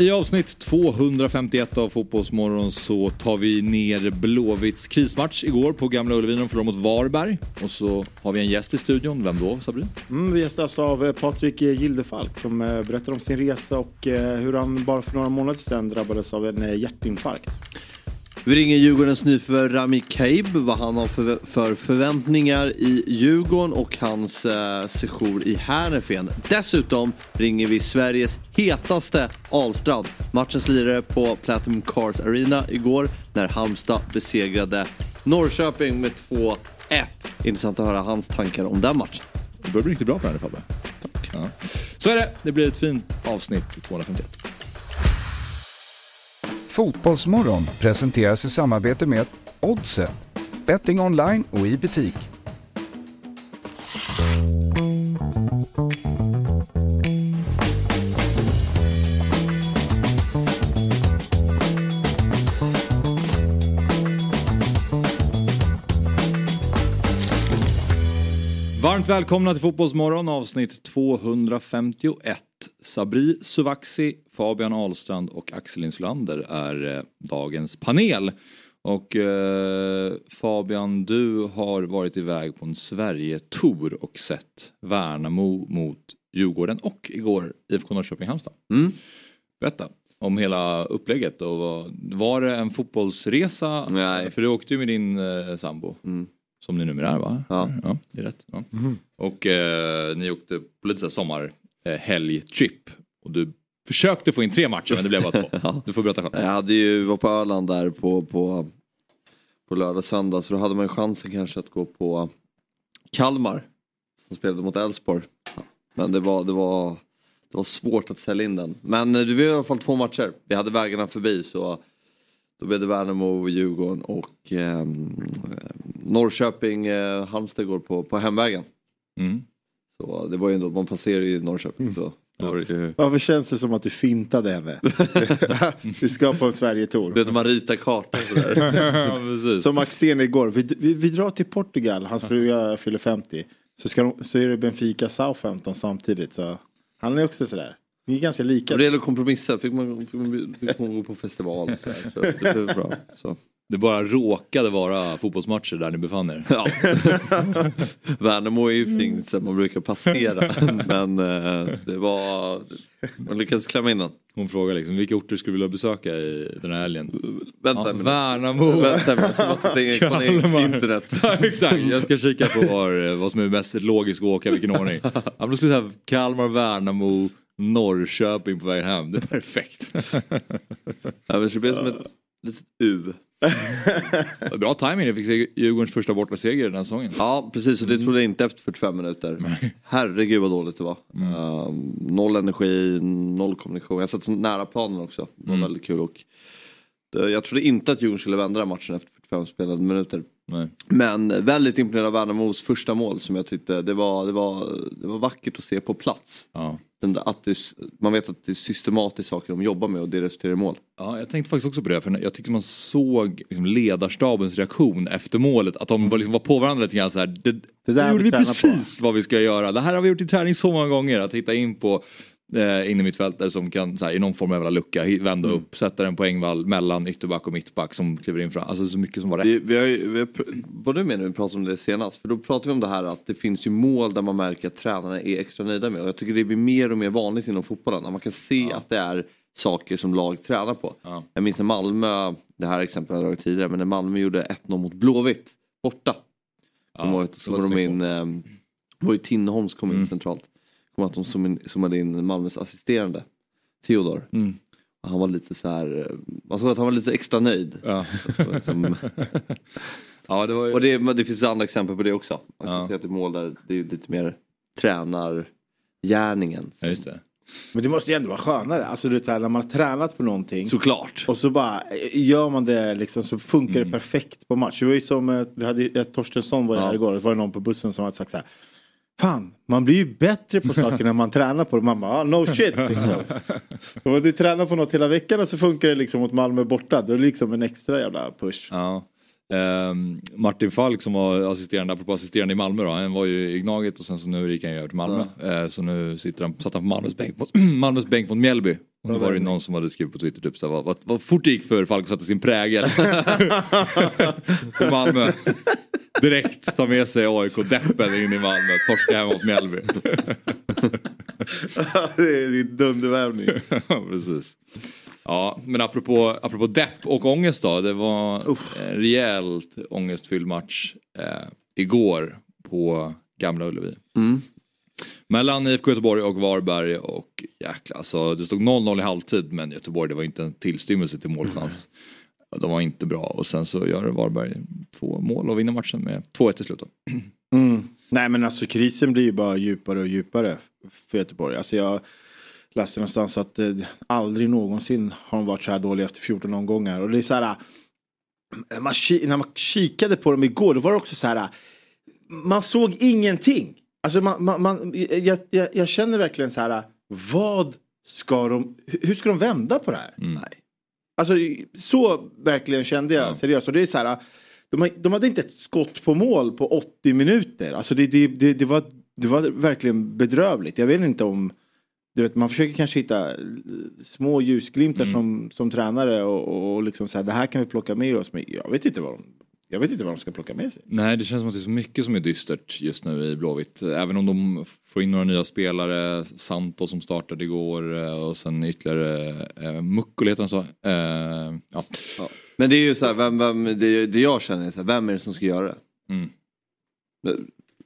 I avsnitt 251 av Fotbollsmorgon så tar vi ner Blåvitts krismatch igår på Gamla Ullevi. De förlorade mot Varberg. Och så har vi en gäst i studion. Vem då, Sabri? Mm, vi gästas av eh, Patrik Gildefalk som eh, berättar om sin resa och eh, hur han bara för några månader sedan drabbades av en hjärtinfarkt. Vi ringer Djurgårdens nyförvärv Rami Kaib, vad han har för, för, förväntningar i Djurgården och hans eh, sejour i Härnöfen. Dessutom ringer vi Sveriges hetaste Alstrand. Matchens lirare på Platinum Cars Arena igår när Halmstad besegrade Norrköping med 2-1. Intressant att höra hans tankar om den matchen. Det börjar bli riktigt bra på det här Fabbe. Tack. Ja. Så är det. Det blir ett fint avsnitt 251. Fotbollsmorgon presenteras i samarbete med Oddset, betting online och i butik. Varmt välkomna till Fotbollsmorgon avsnitt 251. Sabri Suvaxi, Fabian Ahlstrand och Axel Insulander är eh, dagens panel. Och eh, Fabian, du har varit iväg på en Sverige-tour och sett Värnamo mot Djurgården och igår IFK Norrköping-Halmstad. Mm. Berätta om hela upplägget och var, var det en fotbollsresa? Nej. För du åkte ju med din eh, sambo. Mm. Som ni numera är va? Ja. ja det är rätt. Ja. Och eh, ni åkte på lite sommar helgtrip. Och du försökte få in tre matcher men det blev bara två. Ja. Du får berätta själv. Jag hade ju, var på Öland där på, på, på lördag söndag så då hade man chansen kanske att gå på Kalmar som spelade mot Elfsborg. Men det var, det, var, det var svårt att sälja in den. Men eh, det blev i alla fall två matcher. Vi hade vägarna förbi så då blev det Värnamo, Djurgården och eh, Norrköping, eh, Halmstad går på, på hemvägen. Mm. Så det var ju ändå, man passerar ju Norrköping så. Det ju... Varför känns det som att du fintade henne? vi ska på en Sverigetour. Det är när man ritar kartan sådär. ja. Som Axén igår. Vi, vi, vi drar till Portugal, hans fruga fyller 50. Så, ska de, så är det Benfica Southampton samtidigt. Så han är också sådär. Ni är ganska lika. Det gäller att kompromissa, fick man, fick man, fick man gå på festival och sådär. Så det blev bra. Så. Det bara råkade vara fotbollsmatcher där ni befann er. Ja. Värnamo är ju fint man brukar passera. Men eh, det var, man lyckades klämma in den. Hon frågar liksom vilka orter skulle du vilja besöka i den här helgen? Vänta Ja. Värnamo. Vänta en minut, Kalmar. internet. Ja, exakt, jag ska kika på var, vad som är mest logiskt att åka, vilken ordning. Ja, då skulle jag säga Kalmar, Värnamo, Norrköping på vägen hem. Det är perfekt. Ja, men det blev som ett litet U. Bra timing, jag fick Djurgårdens första bortaseger den här säsongen. Ja precis och det trodde jag inte efter 45 minuter. Herregud vad dåligt det var. Eh, noll energi, noll kommunikation. Jag satt så nära planen också. Det var väldigt kul. Och det, jag trodde inte att Djurgården skulle vända den matchen efter 45 spelade minuter. Nej. Men väldigt imponerad av Värnamos första mål som jag tyckte det var, det var, det var vackert att se på plats. Ja. Den där, att det, man vet att det är systematiskt saker de jobbar med och det resulterar i mål. Ja, jag tänkte faktiskt också på det. För jag tyckte man såg liksom ledarstabens reaktion efter målet. Att de liksom var på varandra lite grann så här. Det, det, där gjorde vi precis vad vi ska göra. Det här har vi gjort i träning så många gånger. Att hitta in på eh, in i mittfältare som kan så här, i någon form av jävla lucka vända upp. Sätta en poängvall mellan ytterback och mittback som kliver in fram. Alltså så mycket som var rätt. Vi, vi har ju, vi har, vad du menar, vi pratade om det senast. För då pratade vi om det här att det finns ju mål där man märker att tränarna är extra nöjda med. Och jag tycker det blir mer och mer vanligt inom fotbollen. Att man kan se att det är saker som lag tränar på. Ja. Jag minns när Malmö, det här exemplet har jag dragit tidigare, men när Malmö gjorde 1-0 mot Blåvitt borta. Ja, så var de in, eh, var ju Tinneholm som kom in Mm. centralt. Kommer ihåg att de som zoomade in Malmös assisterande, Theodor. Mm. Och Han var lite så här, eh, man såg att han var lite extra nöjd. Ja. Som, ja, det var ju... och det, det finns andra exempel på det också. Man kan Ja. se att det är mål där det är lite mer tränargärningen. Ja, just det. Men det måste ju ändå vara skönare. Alltså så här, när man har tränat på någonting. Såklart. Och så bara eh, gör man det liksom så funkar det perfekt på match. Det var ju som, eh, vi hade Torstensson var ju Ja. här igår. Det var det någon på bussen som hade sagt så här. Fan, man blir ju bättre på saker när man tränar på det. Man bara, ah, no shit. Liksom. Och om du tränar på något hela veckan och så funkar det liksom mot Malmö borta. Då är det liksom en extra jävla push. Ja. Ehm, Martin Falk som var assisterande, apropå assisterande i Malmö då, han var ju i Gnaget och sen så nu gick han ju över till Malmö. Eh, så nu sitter han, satt han på Malmös bänk, mot, Malmös bänk mot Mjällby Och då var det någon som hade skrivit på Twitter typ så här, vad, vad, vad fort det gick för Falk att sätta sin prägel. I Malmö. Direkt ta med sig AIK-deppen in i Malmö, torska hemma mot Mjällby. det är dundervärvning. Ja, precis. Ja, men apropå, apropå depp och ångest då. Det var en rejält ångestfylld match eh, igår på Gamla Ullevi. Mm. Mellan IFK Göteborg och Varberg och jäkla alltså det stod 0-0 i halvtid men Göteborg det var inte en tillstymmelse till målchans. De var inte bra och sen så gör Varberg två mål och vinner matchen med 2-1 till slut. Då. Mm. Nej men alltså krisen blir ju bara djupare och djupare för Göteborg. Alltså jag läste någonstans att eh, aldrig någonsin har de varit så här dåliga efter 14 omgångar. Och det är så här, eh, man, ki- när man kikade på dem igår då var det också så här, eh, man såg ingenting. Alltså man, man, man, jag, jag, jag känner verkligen så här, eh, vad ska de, hur hur ska de vända på det här? Mm. Alltså så verkligen kände jag seriöst. Och det är så här, de, de hade inte ett skott på mål på 80 minuter. Alltså det, det, det, det, var, det var verkligen bedrövligt. Jag vet inte om, du vet man försöker kanske hitta små ljusglimtar som, som tränare och, och, och liksom så här, det här kan vi plocka med oss. Men jag vet inte vad de, jag vet inte vad de ska plocka med sig. Nej det känns som att det är så mycket som är dystert just nu i Blåvitt. Även om de får in några nya spelare, Santo som startade igår eh, och sen ytterligare eh, Mukkula heter han så. Eh, ja. Ja. Men det är ju så här, vem, vem, det, det jag känner är så här, vem är det som ska göra det? Mm.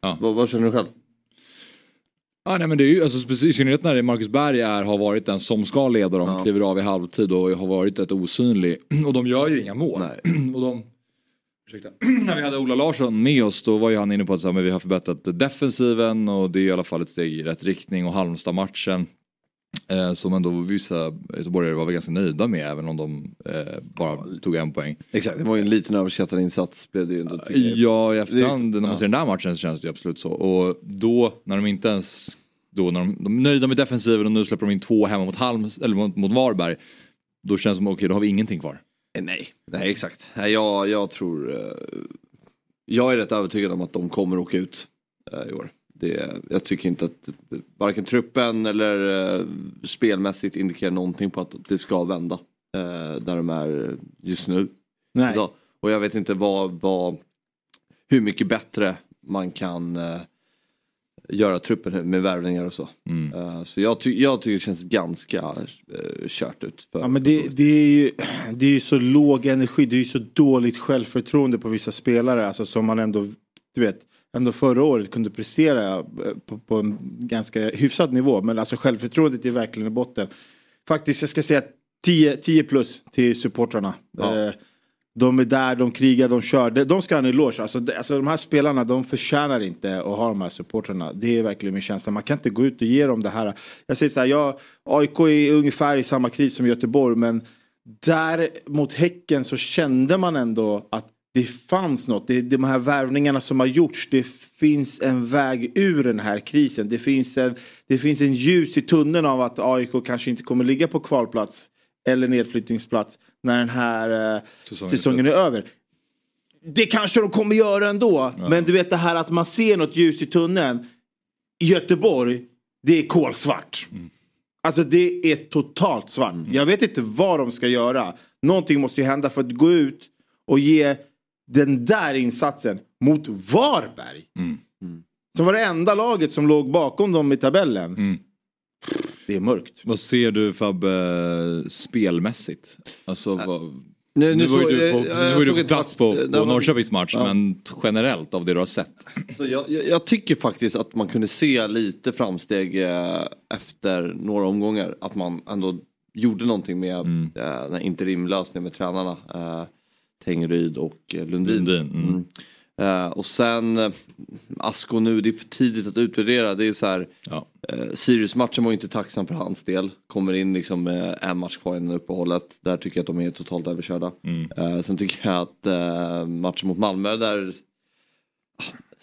Ja. Vad, vad känner du själv? Ja, nej, men det är ju, alltså, i synnerhet när det Marcus Berg är, har varit den som ska leda dem, Ja. kliver av i halvtid och har varit ett osynlig. Och de gör ju inga mål. Nej. och de, ursäkta, när vi hade Ola Larsson med oss då var ju han inne på att så här, men vi har förbättrat defensiven och det är i alla fall ett steg i rätt riktning och Halmstad-matchen. Eh, som ändå vissa göteborgare var väl ganska nöjda med även om de eh, bara tog en poäng. Exakt, det var ju en liten överskattad insats blev det ju ändå. Ja, i efterhand när man ser den där matchen så känns det ju absolut så. Och då när de inte ens, då när de, de är nöjda med defensiven och nu släpper de in två hemma mot Halms, eller mot, mot Varberg. Då känns det som, okej då har vi ingenting kvar. Eh, Nej, nej exakt. Nej, jag, jag tror... eh, Jag är rätt övertygad om att de kommer åka ut eh, i år. Det, jag tycker inte att varken truppen eller spelmässigt indikerar någonting på att det ska vända. Där de är just nu. Nej. idag. Och jag vet inte vad, vad, hur mycket bättre man kan göra truppen med värvningar och så. Mm. Eh, så jag, ty- jag tycker det känns ganska eh, kört ut. För, Ja, men det, det, är ju, det är ju så låg energi, det är ju så dåligt självförtroende på vissa spelare. Alltså som man ändå, du vet, ändå förra året kunde prestera eh, på, på en ganska hyfsad nivå. Men alltså självförtroendet är verkligen i botten. Faktiskt, jag ska säga 10, 10 plus till supportrarna. Ja. Eh, de är där, de krigar, de kör. De- De ska ha en eloge. Alltså, de, alltså, de här spelarna de förtjänar inte att ha de här supportrarna. Det är verkligen min känsla. Man kan inte gå ut och ge dem det här. Jag säger så här, jag, AIK är ungefär i samma kris som Göteborg. Men där mot Häcken så kände man ändå att det fanns något. Det, de här värvningarna som har gjorts. Det finns en väg ur den här krisen. Det finns en, det finns en ljus i tunneln av att AIK kanske inte kommer ligga på kvalplats eller nedflyttningsplats när den här eh, Säsongen säsongen, är över. Det kanske de kommer göra ändå. Men du vet det här att man ser något ljus i tunneln. I Göteborg, det är kolsvart. Alltså det är totalt svart. Jag vet inte vad de ska göra. Någonting måste ju hända för att gå ut och ge den där insatsen mot Varberg. Som var det enda laget som låg bakom dem i tabellen. Mm. Det är mörkt. Vad ser du Fabbe spelmässigt? Alltså, vad, Nu, nu, var ju du på, eh, nu jag var ju du plats på, på var- Norrköpings match Ja. men generellt av det du har sett. Så jag, jag, jag tycker faktiskt att man kunde se lite framsteg eh, efter några omgångar. Att man ändå gjorde någonting med Mm. eh, den här interimlösningen med tränarna. Eh, Tengryd och eh, Lundin. Lundin, mm. Mm. Eh, och sen eh, Asko nu, det är för tidigt att utvärdera. Det är så här, Ja. eh, Sirius-matchen var inte tacksam för hans del. Kommer in liksom med en match kvar innan uppehållet. Där tycker jag att de är totalt överkörda. Mm. Sen tycker jag att matchen mot Malmö där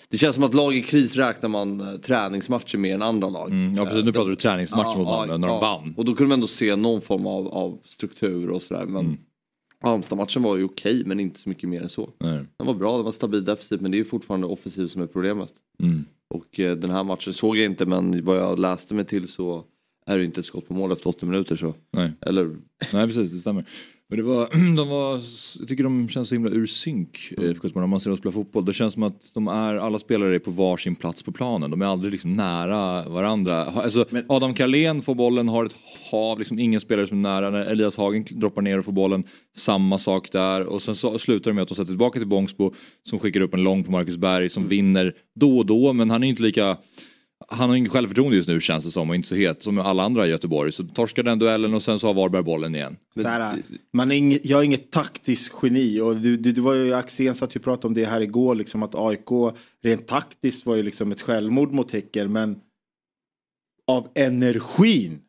det känns som att lag i kris räknar man träningsmatcher mer än andra lag. Mm, ja precis, nu pratar du träningsmatchen mot Malmö när de vann. Och då kunde man ändå se någon form av, av struktur och sådär. Men Mm. Halmstad-matchen var ju okej men inte så mycket mer än så. Nej. Den var bra, den var stabil defensivt men det är ju fortfarande offensiv som är problemet. Mm. Och eh, den här matchen såg jag inte men vad jag läste mig till så är det inte ett skott på mål efter 80 minuter så. Nej. Eller Nej precis, det stämmer. Men det var, de var, jag tycker de känns så himla ur synk mm. IFK Göteborg när man ser dem spela fotboll. Det känns som att de är, alla spelare är på varsin plats på planen. De är aldrig liksom nära varandra. Alltså, Men... Adam Carlén får bollen, har ett hav, liksom ingen spelare som är nära. När Elias Hagen droppar ner och får bollen, samma sak där. Och sen så, slutar det med att de sätter tillbaka till Bångsbo som skickar upp en lång på Marcus Berg som mm. vinner då och då men han är inte lika han har inget självförtroende just nu känns det som och inte så het som alla andra i Göteborg. Så torskar den duellen och sen så har Varberg bollen igen. Där, man är inget, jag är inget taktiskt geni och det, det, det var ju Axén satt ju pratade om det här igår liksom att AIK rent taktiskt var ju liksom ett självmord mot Häcken men av energin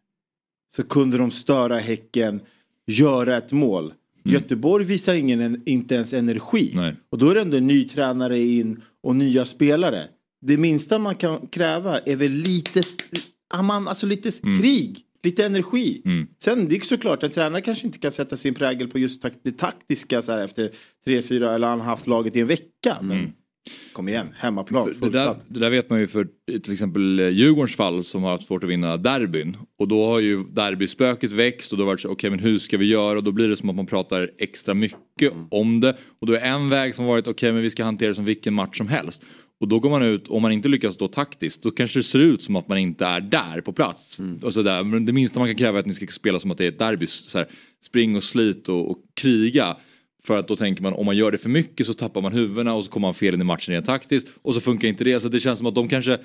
så kunde de störa Häcken, göra ett mål. Mm. Göteborg visar ingen, inte ens energi. Nej. Och då är det ändå en ny tränare in och nya spelare det minsta man kan kräva är väl lite, alltså lite mm. krig, lite energi. Mm. Sen det är såklart, en tränare kanske inte kan sätta sin prägel på just det taktiska så här, efter tre, fyra eller han haft laget i en vecka. Men mm. Kom igen, hemmaplan. Det där, det där, vet man ju för till exempel Djurgårdens fall som har haft svårt att vinna derbyn. Och då har ju derbyspöket växt och då har det varit så, okej okay, men hur ska vi göra? Och då blir det som att man pratar extra mycket mm. om det. Och då är en väg som varit, okej okay, men vi ska hantera det som vilken match som helst. Och då går man ut, om man inte lyckas då taktiskt, då kanske det ser ut som att man inte är där på plats. Mm. Och så där. Men det minsta man kan kräva är att ni ska spela som att det är ett derby. Så här, spring och slit och, och, kriga. För att då tänker man om man gör det för mycket så tappar man huvudena och så kommer man fel in i matchen rent taktiskt. Och så funkar inte det. Så det känns som att de kanske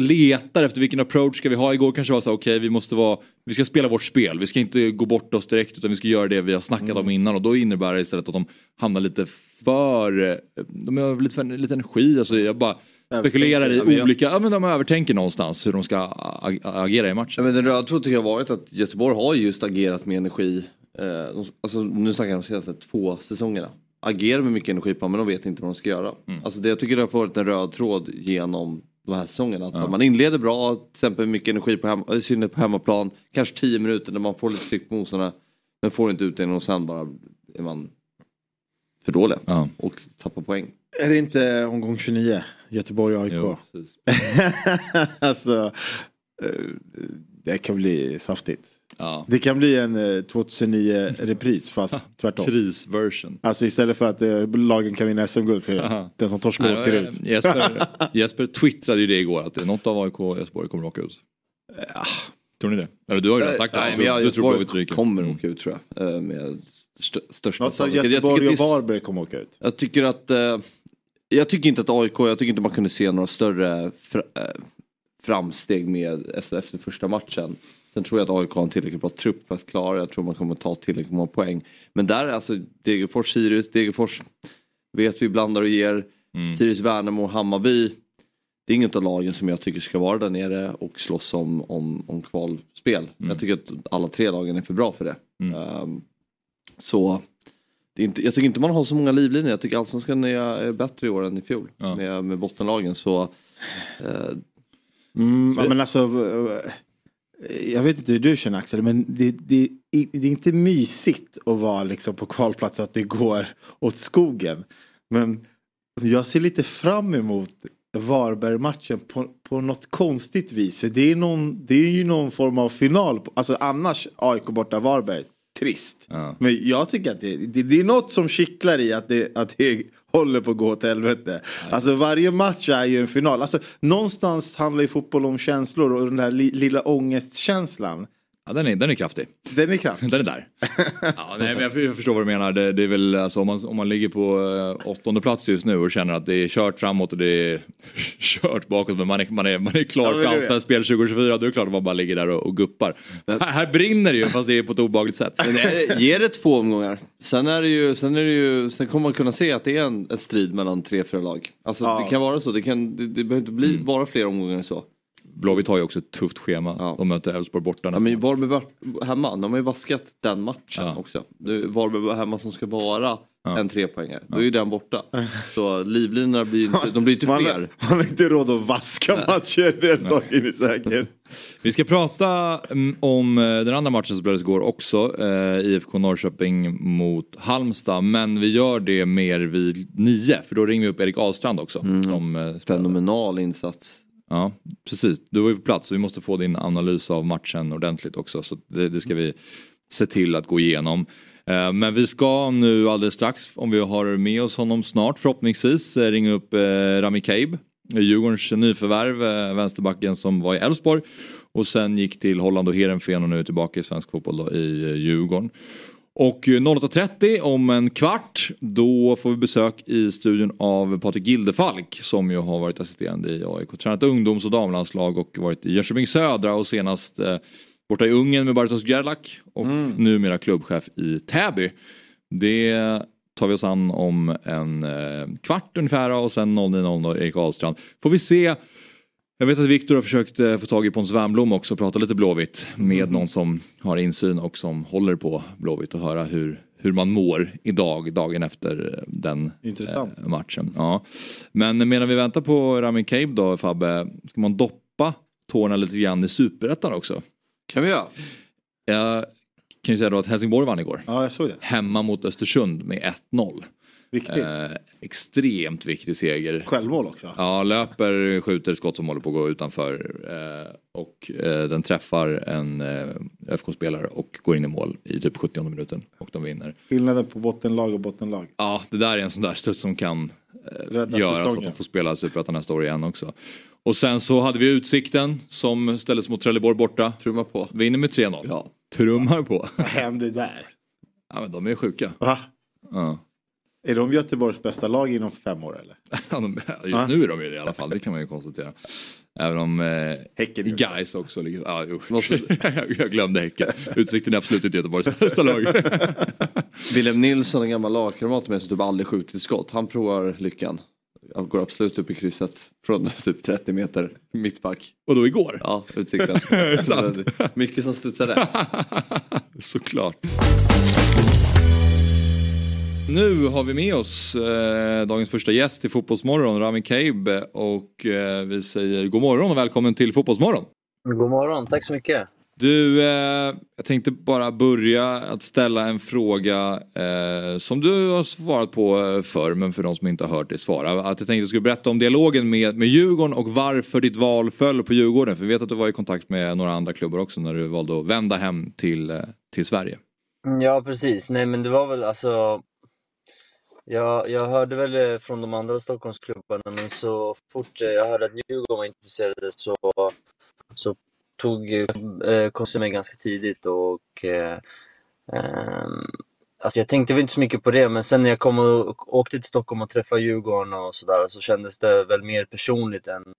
letar efter vilken approach ska vi ha. Igår kanske var så okej okay, vi måste vara, vi ska spela vårt spel. Vi ska inte gå bort oss direkt utan vi ska göra det vi har snackat mm. om innan. Och då innebär det istället att de hamnar lite för, de har lite, för, lite energi. Alltså jag bara spekulerar i olika, ja men de övertänker någonstans hur de ska agera i matchen. Ja, men den röda tråden tycker jag har varit att Göteborg har just agerat med energi. Eh, alltså, nu snackar jag om de senaste två säsongerna. Agerar med mycket energi på men de vet inte vad de ska göra. Mm. Alltså, det, jag tycker det har varit en röd tråd genom de här säsongerna. Att ja. Man inleder bra, till exempel mycket energi på, hem, i synnerhet på hemmaplan. Kanske 10 minuter när man får lite tryck på motståndarna. Men får inte utdelning och sen bara är man för dåliga ja. och tappar poäng. Är det inte omgång 29? Göteborg AIK. Jo, alltså, eh, det kan bli saftigt. Ja. Det kan bli en 2009 eh, repris fast tvärtom. Krisversion. Alltså istället för att eh, lagen kan vinna SM-guld så är det den som torskar åker ut. Jesper, Jesper twittrade ju det igår att något av AIK och Göteborg kommer att åka ut. Ja. Tror ni det? Eller du har ju redan sagt det. Nej, men jag, du tror Göteborg kommer att åka ut tror jag. Med största Något av Göteborg och Varberg kommer åka ut. Jag tycker att eh, jag tycker inte att AIK, jag tycker inte man kunde se några större framsteg med efter, efter första matchen. Sen tror jag att AIK har en tillräckligt bra trupp för att klara Jag tror man kommer ta tillräckligt många poäng. Men där är alltså Degerfors, Sirius, Degerfors vet vi blandar och ger. Mm. Sirius, Värnamo, Hammarby. Det är inget av lagen som jag tycker ska vara där nere och slåss om, om, om kvalspel. Mm. Jag tycker att alla tre lagen är för bra för det. Mm. Um, så det är inte, jag tycker inte man har så många livlinjer. Jag tycker allsvenskan är bättre i år än i fjol. Ja. Med, med bottenlagen så... Eh, mm, så men alltså, jag vet inte hur du känner Axel men det, det, det är inte mysigt att vara liksom på kvalplats att det går åt skogen. Men jag ser lite fram emot Varberg-matchen på, på något konstigt vis. För det är, någon, det är ju någon form av final. Alltså annars AIK borta Varberg trist. Ja. Men jag tycker att det, det, det, är något som kittlar i att det, att det håller på att gå åt helvete. Nej. Alltså varje match är ju en final. Alltså, någonstans handlar ju fotboll om känslor och den där li, lilla ångestkänslan. Ja, den är, den är kraftig. Den är kraftig. Den är där. ja, nej, men jag förstår vad du menar. Det, det är väl alltså, om, man, om man ligger på uh, åttonde plats just nu och känner att det är kört framåt och det är kört bakåt men man är, man är, man är klar ja, för allsvenskt spel 2024 då är det klart att man bara ligger där och, och guppar. Men, här, här brinner det ju fast det är på ett obehagligt sätt. Men det ger det två omgångar. Sen, är det ju, sen, är det ju, sen kommer man kunna se att det är en, en strid mellan tre, fyra lag. Alltså ja. det kan vara så. Det, kan, det, det behöver inte bli mm. bara fler omgångar än så. Blåvitt har ju också ett tufft schema. Ja. De möter Elfsborg borta. Ja, men Varberg hemma, de har ju vaskat den matchen ja. också. Varberg hemma som ska vara ja. en trepoängare. Då är ju den borta. Så livlinorna blir inte, de blir inte man, fler. Man har inte råd att vaska matcher, den saken är säker. Vi ska prata mm, om eh, den andra matchen som spelades igår också. Eh, IFK Norrköping mot Halmstad. Men vi gör det mer vid nio. För då ringer vi upp Erik Ahlstrand också. Mm. Som, eh, Fenomenal insats. Ja, precis. Du var ju på plats så vi måste få din analys av matchen ordentligt också. Så det, det ska vi se till att gå igenom. Eh, men vi ska nu alldeles strax, om vi har med oss honom snart förhoppningsvis, eh, ringa upp eh, Rami Kaib. Djurgårdens nyförvärv, vänsterbacken som var i Elfsborg och sen gick till Holland och Heerenveen och nu är tillbaka i svensk fotboll då, i Djurgården. Och 08.30 om en kvart då får vi besök i studion av Patrik Gildefalk som ju har varit assisterande i AIK, tränat ungdoms och damlandslag och varit i Jönköping Södra och senast eh, borta i Ungern med Bartosz Gerlach och mm. numera klubbchef i Täby. Det tar vi oss an om en eh, kvart ungefär och sen 09.00 Erik Ahlstrand. Får vi se jag vet att Viktor har försökt eh, få tag i Pontus Wernbloom också och prata lite Blåvitt med mm. någon som har insyn och som håller på Blåvitt och höra hur, hur man mår idag, dagen efter den eh, matchen. Ja. Men medan vi väntar på Ramin Cabe då Fabbe, ska man doppa tårna lite grann i superettan också? Kan vi göra. Jag kan ju säga då att Helsingborg vann igår. Ja, jag såg det. Hemma mot Östersund med 1-0. Viktigt. Eh, extremt viktig seger. Självmål också. Ja, löper, skjuter skott som håller på att gå utanför. Eh, och eh, den träffar en eh, FK-spelare och går in i mål i typ 70 minuten. Och de vinner. Skillnaden på bottenlag och bottenlag. Ja, det där är en sån där studs som kan eh, göra säsongen. så att de får spela Superettan nästa år igen också. Och sen så hade vi Utsikten som ställdes mot Trelleborg borta. Trummar på. Vinner med 3-0. Ja. Trummar på. Vad hände där? Ja men de är sjuka. Va? Ja. Är de Göteborgs bästa lag inom fem år eller? Just ah. nu är de ju det i alla fall, det kan man ju konstatera. Även om eh, Häcken Guys också ligger... Ah, jag glömde Häcken. Utsikten är absolut inte Göteborgs bästa lag. Willem Nilsson, en gammal lagkamrat med som typ aldrig skjutit skott. Han provar lyckan. Han går absolut upp i krysset från typ 30 meter mittback. Och då igår? Ja, Utsikten. Mycket som studsar rätt. Såklart. Nu har vi med oss eh, dagens första gäst i Fotbollsmorgon, Rami Kaib. Och eh, vi säger god morgon och välkommen till Fotbollsmorgon. God morgon, tack så mycket. Du, eh, jag tänkte bara börja att ställa en fråga eh, som du har svarat på eh, förr, men för de som inte har hört dig svara. Att jag tänkte att du skulle berätta om dialogen med, med Djurgården och varför ditt val föll på Djurgården. För vi vet att du var i kontakt med några andra klubbar också när du valde att vända hem till, eh, till Sverige. Ja, precis. Nej, men det var väl alltså jag, jag hörde väl eh, från de andra Stockholmsklubbarna men så fort eh, jag hörde att Djurgården var intresserade så, så tog eh, Kosse mig ganska tidigt och eh, eh, Alltså jag tänkte väl inte så mycket på det men sen när jag kom och åkte till Stockholm och träffade Djurgården och sådär så kändes det väl mer personligt än,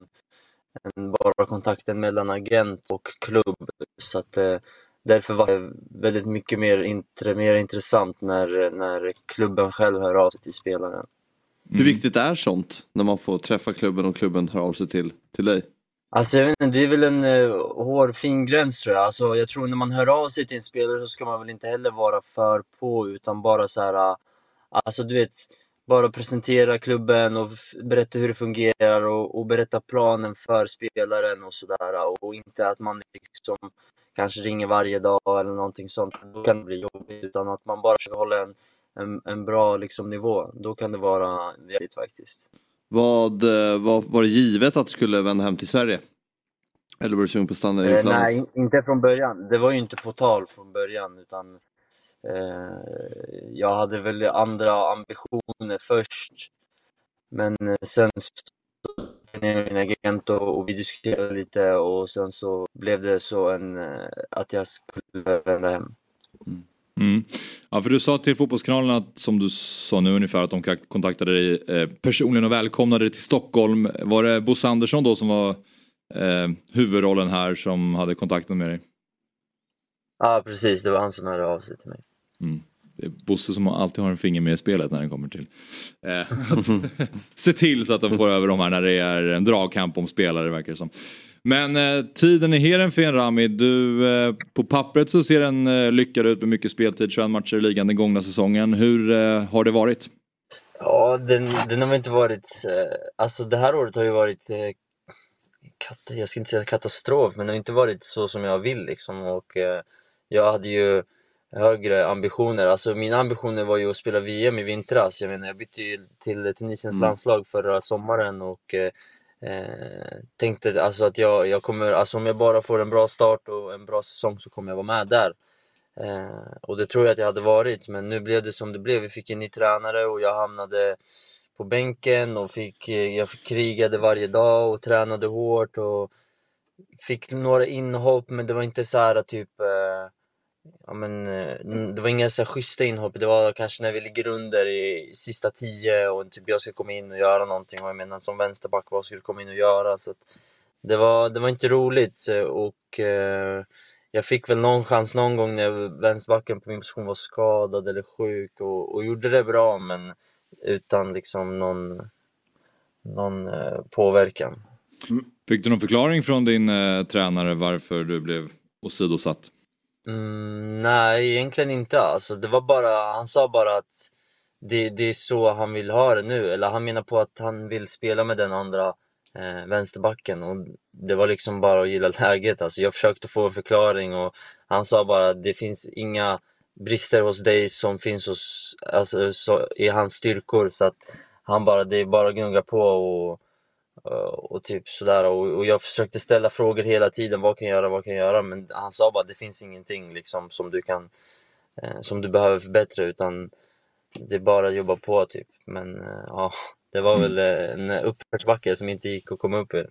än bara kontakten mellan agent och klubb. Så att eh, därför var det väldigt mycket mer, intre, mer intressant när, när klubben själv hör av sig till spelaren. Mm. Hur viktigt är sånt när man får träffa klubben och klubben hör av sig till, till dig? Alltså jag vet inte, det är väl en uh, hårfin gräns tror jag. Alltså, jag tror när man hör av sig till en spelare så ska man väl inte heller vara för på utan bara så här, uh, alltså du vet, bara presentera klubben och berätta hur det fungerar och, och berätta planen för spelaren och sådär. Och inte att man liksom kanske ringer varje dag eller någonting sånt. Då kan det bli jobbigt. Utan att man bara ska hålla en, en, en bra liksom, nivå. Då kan det vara vettigt faktiskt. Vad, eh, vad var det givet att du skulle vända hem till Sverige? Eller var du sugen på att stanna i eh, Nej, inte från början. Det var ju inte på tal från början utan jag hade väl andra ambitioner först. Men sen så med min agent och, och vi diskuterade lite och sen så blev det så en, eh, att jag skulle vända hem. Mm. mm. Ja, för du sa till Fotbollskanalen att, som du sa nu ungefär, att de kontaktade dig eh, personligen och välkomnade dig till Stockholm. Var det Bosse Andersson då som var eh, huvudrollen här som hade kontakten med dig? Ja precis, det var han som hörde av sig till mig. Mm. Det är Bosse som alltid har en finger med i spelet när det kommer till eh, se till så att de får över de här när det är en dragkamp om spelare verkar det som. Men eh, tiden i Heerenveen Rami, du, eh, på pappret så ser den eh, lyckad ut med mycket speltid, 21 matcher i ligan den gångna säsongen. Hur eh, har det varit? Ja, den, den har inte varit, eh, alltså det här året har ju varit eh, kat, jag ska inte säga katastrof, men det har inte varit så som jag vill liksom och eh, jag hade ju högre ambitioner. Alltså mina ambitioner var ju att spela VM i vintras. Jag menar, jag bytte ju till Tunisiens mm. landslag förra sommaren och eh, eh, tänkte alltså att jag, jag kommer, alltså om jag bara får en bra start och en bra säsong så kommer jag vara med där. Eh, och det tror jag att jag hade varit, men nu blev det som det blev. Vi fick en ny tränare och jag hamnade på bänken och fick, eh, jag krigade varje dag och tränade hårt och fick några inhopp men det var inte så här typ eh, ja, men, eh, det var inga så här schyssta inhopp, det var kanske när vi ligger under i sista tio och typ jag ska komma in och göra någonting och jag menar som vänsterback, vad skulle du komma in och göra? Så det, var, det var inte roligt och eh, jag fick väl någon chans någon gång när vänsterbacken på min position var skadad eller sjuk och, och gjorde det bra men utan liksom någon, någon eh, påverkan. Mm. Fick du någon förklaring från din eh, tränare varför du blev åsidosatt? Mm, nej, egentligen inte. Alltså, det var bara, han sa bara att det, det är så han vill ha det nu. Eller han menar på att han vill spela med den andra eh, vänsterbacken och det var liksom bara att gilla läget. Alltså, jag försökte få en förklaring och han sa bara att det finns inga brister hos dig som finns hos, alltså, så, i hans styrkor så att han bara, det är bara att gnugga på och och typ sådär och, och jag försökte ställa frågor hela tiden, vad kan jag göra, vad kan jag göra? Men han sa bara det finns ingenting liksom som du kan eh, som du behöver förbättra utan det är bara att jobba på typ men eh, ja, det var mm. väl en uppförsbacke som inte gick att komma upp ur.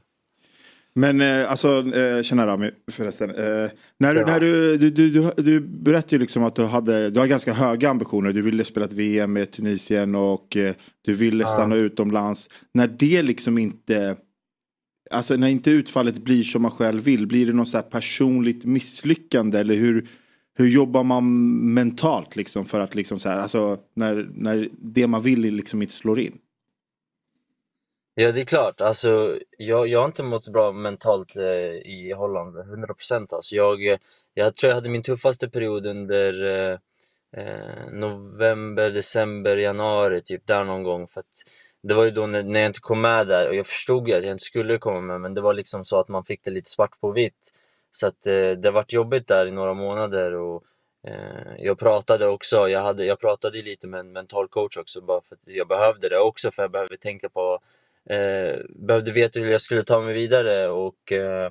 Men eh, alltså, eh, tjena Rami förresten. Eh, när, ja. när du, du, du, du berättade ju liksom att du hade du har ganska höga ambitioner. Du ville spela ett VM med Tunisien och eh, du ville stanna ja. utomlands. När det liksom inte, alltså när inte utfallet blir som man själv vill, blir det något så personligt misslyckande eller hur, hur jobbar man mentalt liksom för att liksom så här, alltså när, när det man vill liksom inte slår in? Ja, det är klart. Alltså, jag, jag har inte mått bra mentalt eh, i Holland, 100 procent. alltså. Jag, jag tror jag hade min tuffaste period under eh, eh, november, december, januari, typ där någon gång. För att det var ju då när, när jag inte kom med där och jag förstod ju att jag inte skulle komma med men det var liksom så att man fick det lite svart på vitt. Så att eh, det varit jobbigt där i några månader och eh, jag pratade också, jag, hade, jag pratade lite med en mental coach också bara för att jag behövde det också för jag behövde tänka på behövde veta hur jag skulle ta mig vidare och eh,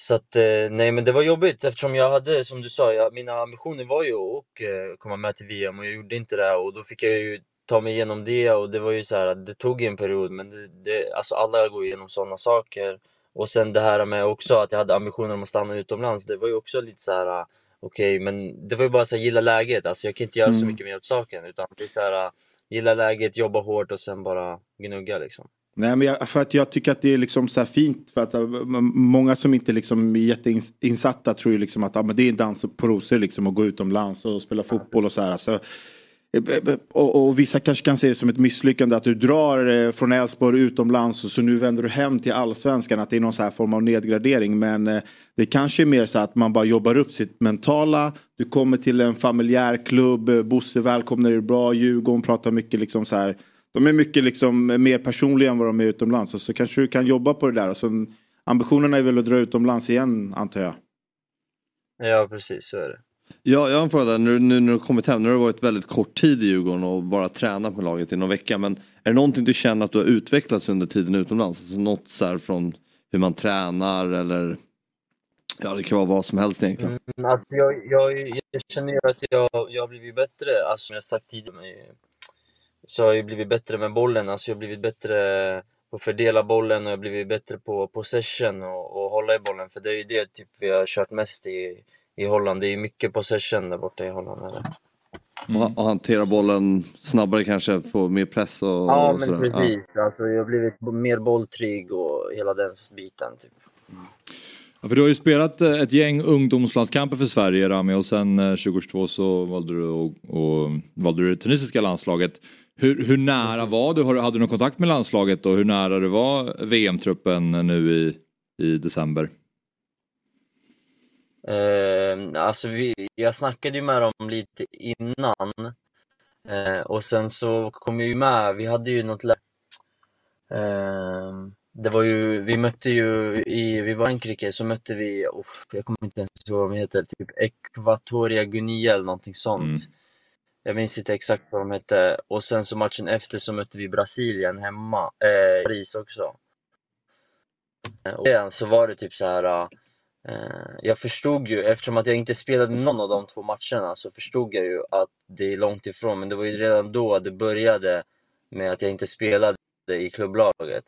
så att eh, nej men det var jobbigt eftersom jag hade som du sa, jag, mina ambitioner var ju att eh, komma med till VM och jag gjorde inte det och då fick jag ju ta mig igenom det och det var ju så här det tog en period men det, det, alltså alla går igenom sådana saker och sen det här med också att jag hade ambitioner om att stanna utomlands det var ju också lite så här okej okay, men det var ju bara så här, gilla läget alltså jag kan inte göra mm. så mycket mer åt saken utan det är så här gilla läget, jobba hårt och sen bara gnugga liksom. Nej, men jag, för att jag tycker att det är liksom så fint. För att eh, många som inte liksom är jätteinsatta tror ju liksom att ah, men det är en dans på rosor liksom att gå utomlands och spela fotboll och så här. Alltså, Eh, och, och, vissa kanske kan se det som ett misslyckande att du drar eh, från Elfsborg utomlands och så nu vänder du hem till allsvenskan. Att det är någon så här form av nedgradering. Men eh, det kanske är mer så att man bara jobbar upp sitt mentala. Du kommer till en familjär klubb. Bosse välkomnar dig bra. Djurgården pratar mycket liksom så här. De är mycket liksom mer personliga än vad de är utomlands. Och så kanske du kan jobba på det där. Och så, ambitionerna är väl att dra utomlands igen antar jag. Ja precis så är det. Ja, jag har en fråga där. Nu, nu när du kommit hem, nu har du varit väldigt kort tid i Djurgården och bara tränat med laget i någon vecka. Men är det någonting du känner att du har utvecklats under tiden utomlands? Alltså något så här från hur man tränar eller Ja det kan vara vad som helst egentligen. Mm, alltså jag, jag, jag känner att jag, jag har blivit bättre, alltså som jag sagt tidigare. Så har jag blivit bättre med bollen, alltså jag har blivit bättre på att fördela bollen och jag har blivit bättre på possession och, och hålla i bollen. För det är ju det typ vi har kört mest i, i Holland. Det är mycket possession där borta i Holland. Eller? Mm. Och hantera bollen snabbare kanske, få mer press och Ja och men sådär. precis, ja. alltså, jag har blivit mer bolltrygg och hela den biten. Typ. Mm. Ja, för du har ju spelat eh, ett gäng ungdomslandskamper för Sverige Rami och sen 2022 eh, så valde du, och, och, valde du det tunisiska landslaget. Hur, hur nära var du? Hade du någon kontakt med landslaget och hur nära du var VM-truppen nu i, i december? Eh, alltså vi, jag snackade ju med dem lite innan eh, och sen så kom jag ju med, vi hade ju något eh, Det var ju, vi mötte ju i, vi var i Frankrike så mötte vi, oh, jag kommer inte ens ihåg vad de heter, typ Equatoria Guinea eller någonting sånt mm. Jag minns inte exakt vad de hette och sen så matchen efter så mötte vi Brasilien hemma, eh, Paris också Och sen så var det typ så här. Eh, jag förstod ju, eftersom att jag inte spelade någon av de två matcherna, så förstod jag ju att det är långt ifrån. Men det var ju redan då det började med att jag inte spelade i klubblaget.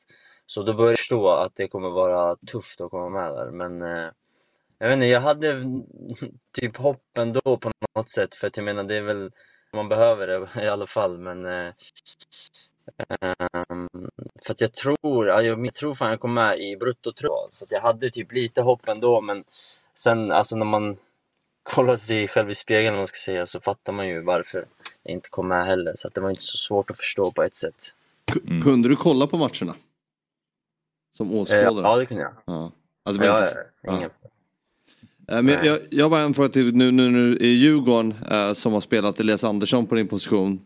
Så då började jag förstå att det kommer vara tufft att komma med där. Men eh, jag vet inte, jag hade typ hopp ändå på något sätt. För att jag menar, det är väl, man behöver det i alla fall. Men eh, ehm, för att jag tror, ja, jag, tror fan jag kom med i bruttotråd. Så att jag hade typ lite hopp ändå. Men sen alltså när man kollar sig själv i spegeln om man ska säga, så fattar man ju varför jag inte kom med heller. Så att det var inte så svårt att förstå på ett sätt. Mm. Kunde du kolla på matcherna? Som Eh, åskådare? ja, det kunde jag. Ja. Alltså, Ja, inte... ja, ingen. Eh, Men jag, jag, jag har bara en fråga till nu, nu, nu i Djurgården eh, som har spelat Elias Andersson på din position.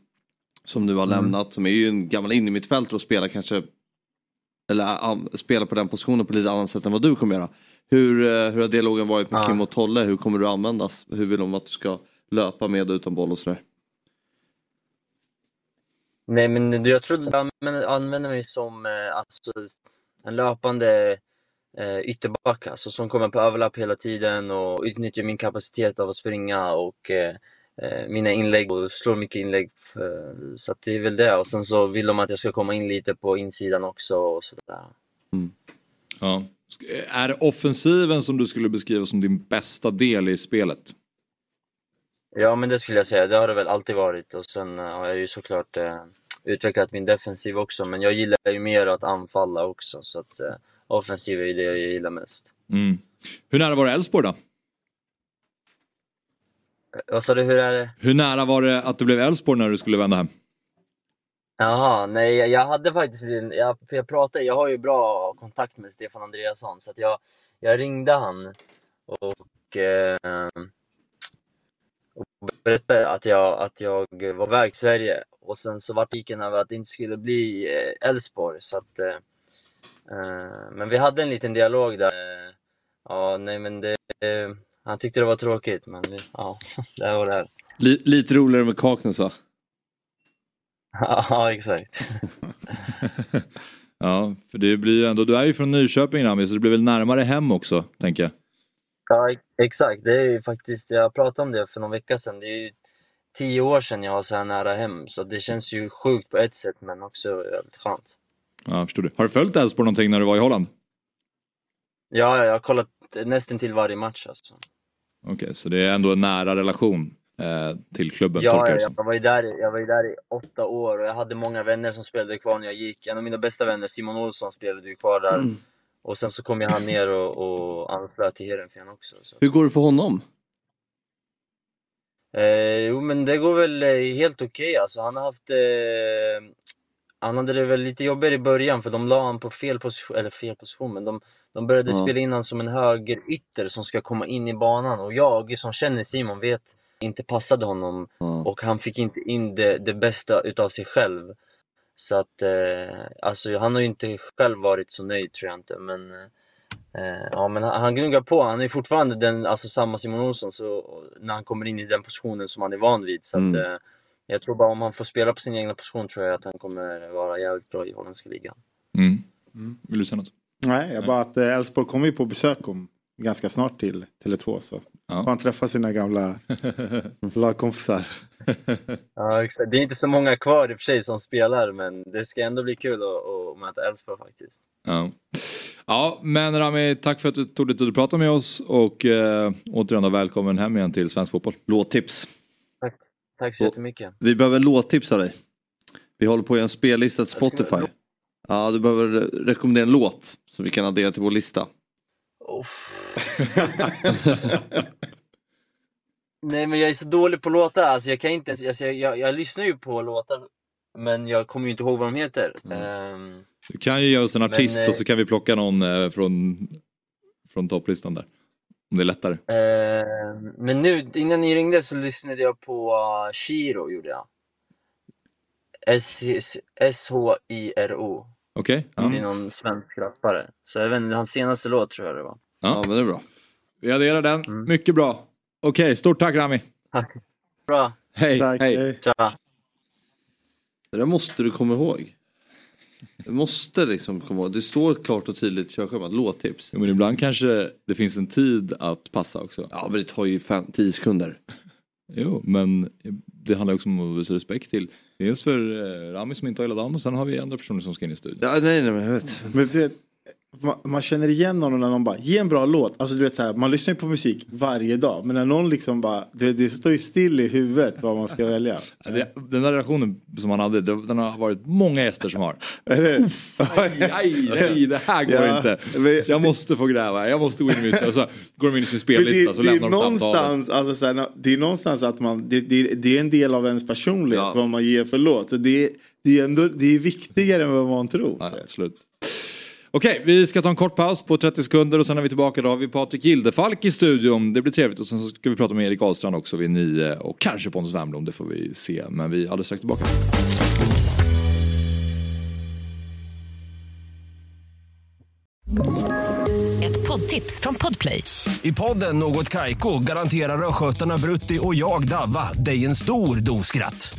Som nu har Mm. lämnat, som är ju en gammal innermittfältare och spelar kanske eller um, spelar på den positionen på lite annat sätt än vad du kommer göra. Hur, eh, hur har dialogen varit med Ja. Kim och Tolle? Hur kommer du användas? Hur vill de att du ska löpa med och utan boll och sådär? Nej men jag trodde jag använde, använde mig som eh, alltså, en löpande eh, ytterback alltså, som kommer på överlapp hela tiden och utnyttjar min kapacitet av att springa och eh, mina inlägg och slår mycket inlägg. Så att det är väl det och sen så vill de att jag ska komma in lite på insidan också och sådär. Ja. Är det offensiven som du skulle beskriva som din bästa del i spelet? Ja men det skulle jag säga, det har det väl alltid varit och sen eh, har jag ju såklart eh, utvecklat min defensiv också men jag gillar ju mer att anfalla också så att eh, offensiv är ju det jag gillar mest. Mm. Hur nära var det Elfsborg då? Vad sa du, hur är det? Hur nära var det att det blev Elfsborg när du skulle vända hem? Jaha, nej jag- hade faktiskt, jag, för jag pratade, jag har ju bra kontakt med Stefan Andreasson så att jag, jag ringde han och, eh, och berättade att jag, att jag var väg till Sverige och sen så vart tiken över att det inte skulle bli eh, Elfsborg så att eh, eh, Men vi hade en liten dialog där, ja nej men det, han tyckte det var tråkigt men det- ja, det var det här. Li, lite roligare med Kaknäs va? Ja exakt. ja, för det blir ju ändå, du är ju från Nyköping Rami, så det blir väl närmare hem också, tänker jag. Ja, ex- exakt. Det är ju faktiskt, jag pratade om det för någon vecka sedan. Det är ju tio år sedan jag var så här nära hem, så det känns ju sjukt på ett sätt, men också jävligt skönt. Ja, jag förstår du. Har du följt Elfsborg någonting när du var i Holland? Ja, jag har kollat nästan till varje match alltså. Okej, så det är ändå en nära relation eh, till klubben, Ja, jag jag var, ju där, jag var ju där i åtta år och jag hade många vänner som spelade kvar när jag gick. En av mina bästa vänner, Simon Olsson, spelade ju kvar där. Och sen så kom ju han ner och, och anslöt till Heerenveen också. Så. Hur går det för honom? Eh, jo men det går väl eh, helt okej alltså. Han har haft eh, Han hade det väl lite jobbigare i början för de la han på fel position, eller fel position men de, de började Ja. spela in han som en högerytter som ska komma in i banan och jag som känner Simon vet inte passade honom Ja. och han fick inte in det, det bästa utav sig själv. Så att eh, alltså han har ju inte själv varit så nöjd tror jag inte men eh, Ja men han, han gnuggar på, han är fortfarande den, alltså samma Simon Olsson så när han kommer in i den positionen som han är van vid så att Mm. eh, Jag tror bara om han får spela på sin egna position tror jag att han kommer vara jävligt bra i holländska ligan. Mm. Mm. Vill du säga något? Nej, jag bara att eh, Elfsborg kommer ju på besök om ganska snart till Tele2 så Ja. får han träffa sina gamla lagkompisar. Ja exakt, det är inte så många kvar i och för sig som spelar men det ska ändå bli kul att, att möta Elfsborg faktiskt. Ja. ja, men Rami, tack för att du tog dig tid att prata med oss och eh, återigen då, välkommen hem igen till svensk fotboll. Låttips. Tack så jättemycket. Vi behöver en låttips av dig. Vi håller på att göra en spellista till ska Spotify. Ja, du behöver re- rekommendera en låt som vi kan addera till vår lista. Uff. Nej men jag är så dålig på låtar, alltså jag kan inte ens, alltså, jag, jag, jag lyssnar ju på låtar men jag kommer ju inte ihåg vad de heter. Mm. Ehm, Du kan ju ge oss en Men, artist eh, och så kan vi plocka någon eh, från, från topplistan där. Om det är lättare. ehm, men nu, innan ni ringde så lyssnade jag på uh, Shiro gjorde jag. S- S-H-I-R-O. Okej? Det Ja. är någon svensk rappare. Så jag vet inte, hans senaste låt tror jag det var. Ja, men det är bra. Vi adderar den. Mm. Mycket bra. Okej, stort tack Rami. Tack. Bra, Hej. Tack, hej. hej. tja. Det där måste du komma ihåg. Det måste liksom komma ihåg. Det står klart och tydligt i körschemat, låttips. Ja, men ibland kanske det finns en tid att passa också. Ja men det tar ju 10 sekunder. Jo, men det handlar också om att visa respekt till dels för eh, Rami som inte har hela dagen och sen har vi andra personer som ska in i studion. Ja, nej, nej, men jag vet. Men det, man, man känner igen någon när någon bara, ge en bra låt. Alltså du vet så här, man lyssnar ju på musik varje dag. Men när någon liksom bara, det, det står ju still i huvudet vad man ska välja. Ja, det- Den där relationen som han hade, den har varit många gäster som har. Aj, aj, nej, det här går Ja, inte. men- Jag måste få gräva, jag måste gå in i mitt... Och så går de in i sin det, spellista så det, är lämnar de någonstans, alltså, så här, det är någonstans att man, det, det, det är en del av ens personlighet Ja. vad man ger för låt. Så det, det, är ändå, det är viktigare än vad man tror. Ja, absolut. Okej, vi ska ta en kort paus på 30 sekunder och sen är vi tillbaka. Då har vi Patrik Gildefalk i studion. Det blir trevligt och sen så ska vi prata med Erik Ahlstrand också vid nio och kanske Pontus Wernbloom, det får vi se. Men vi är alldeles strax tillbaka. Ett poddtips från Podplay. I podden Något Kaiko garanterar östgötarna Brutti och jag, Davva, dig en stor dos skratt.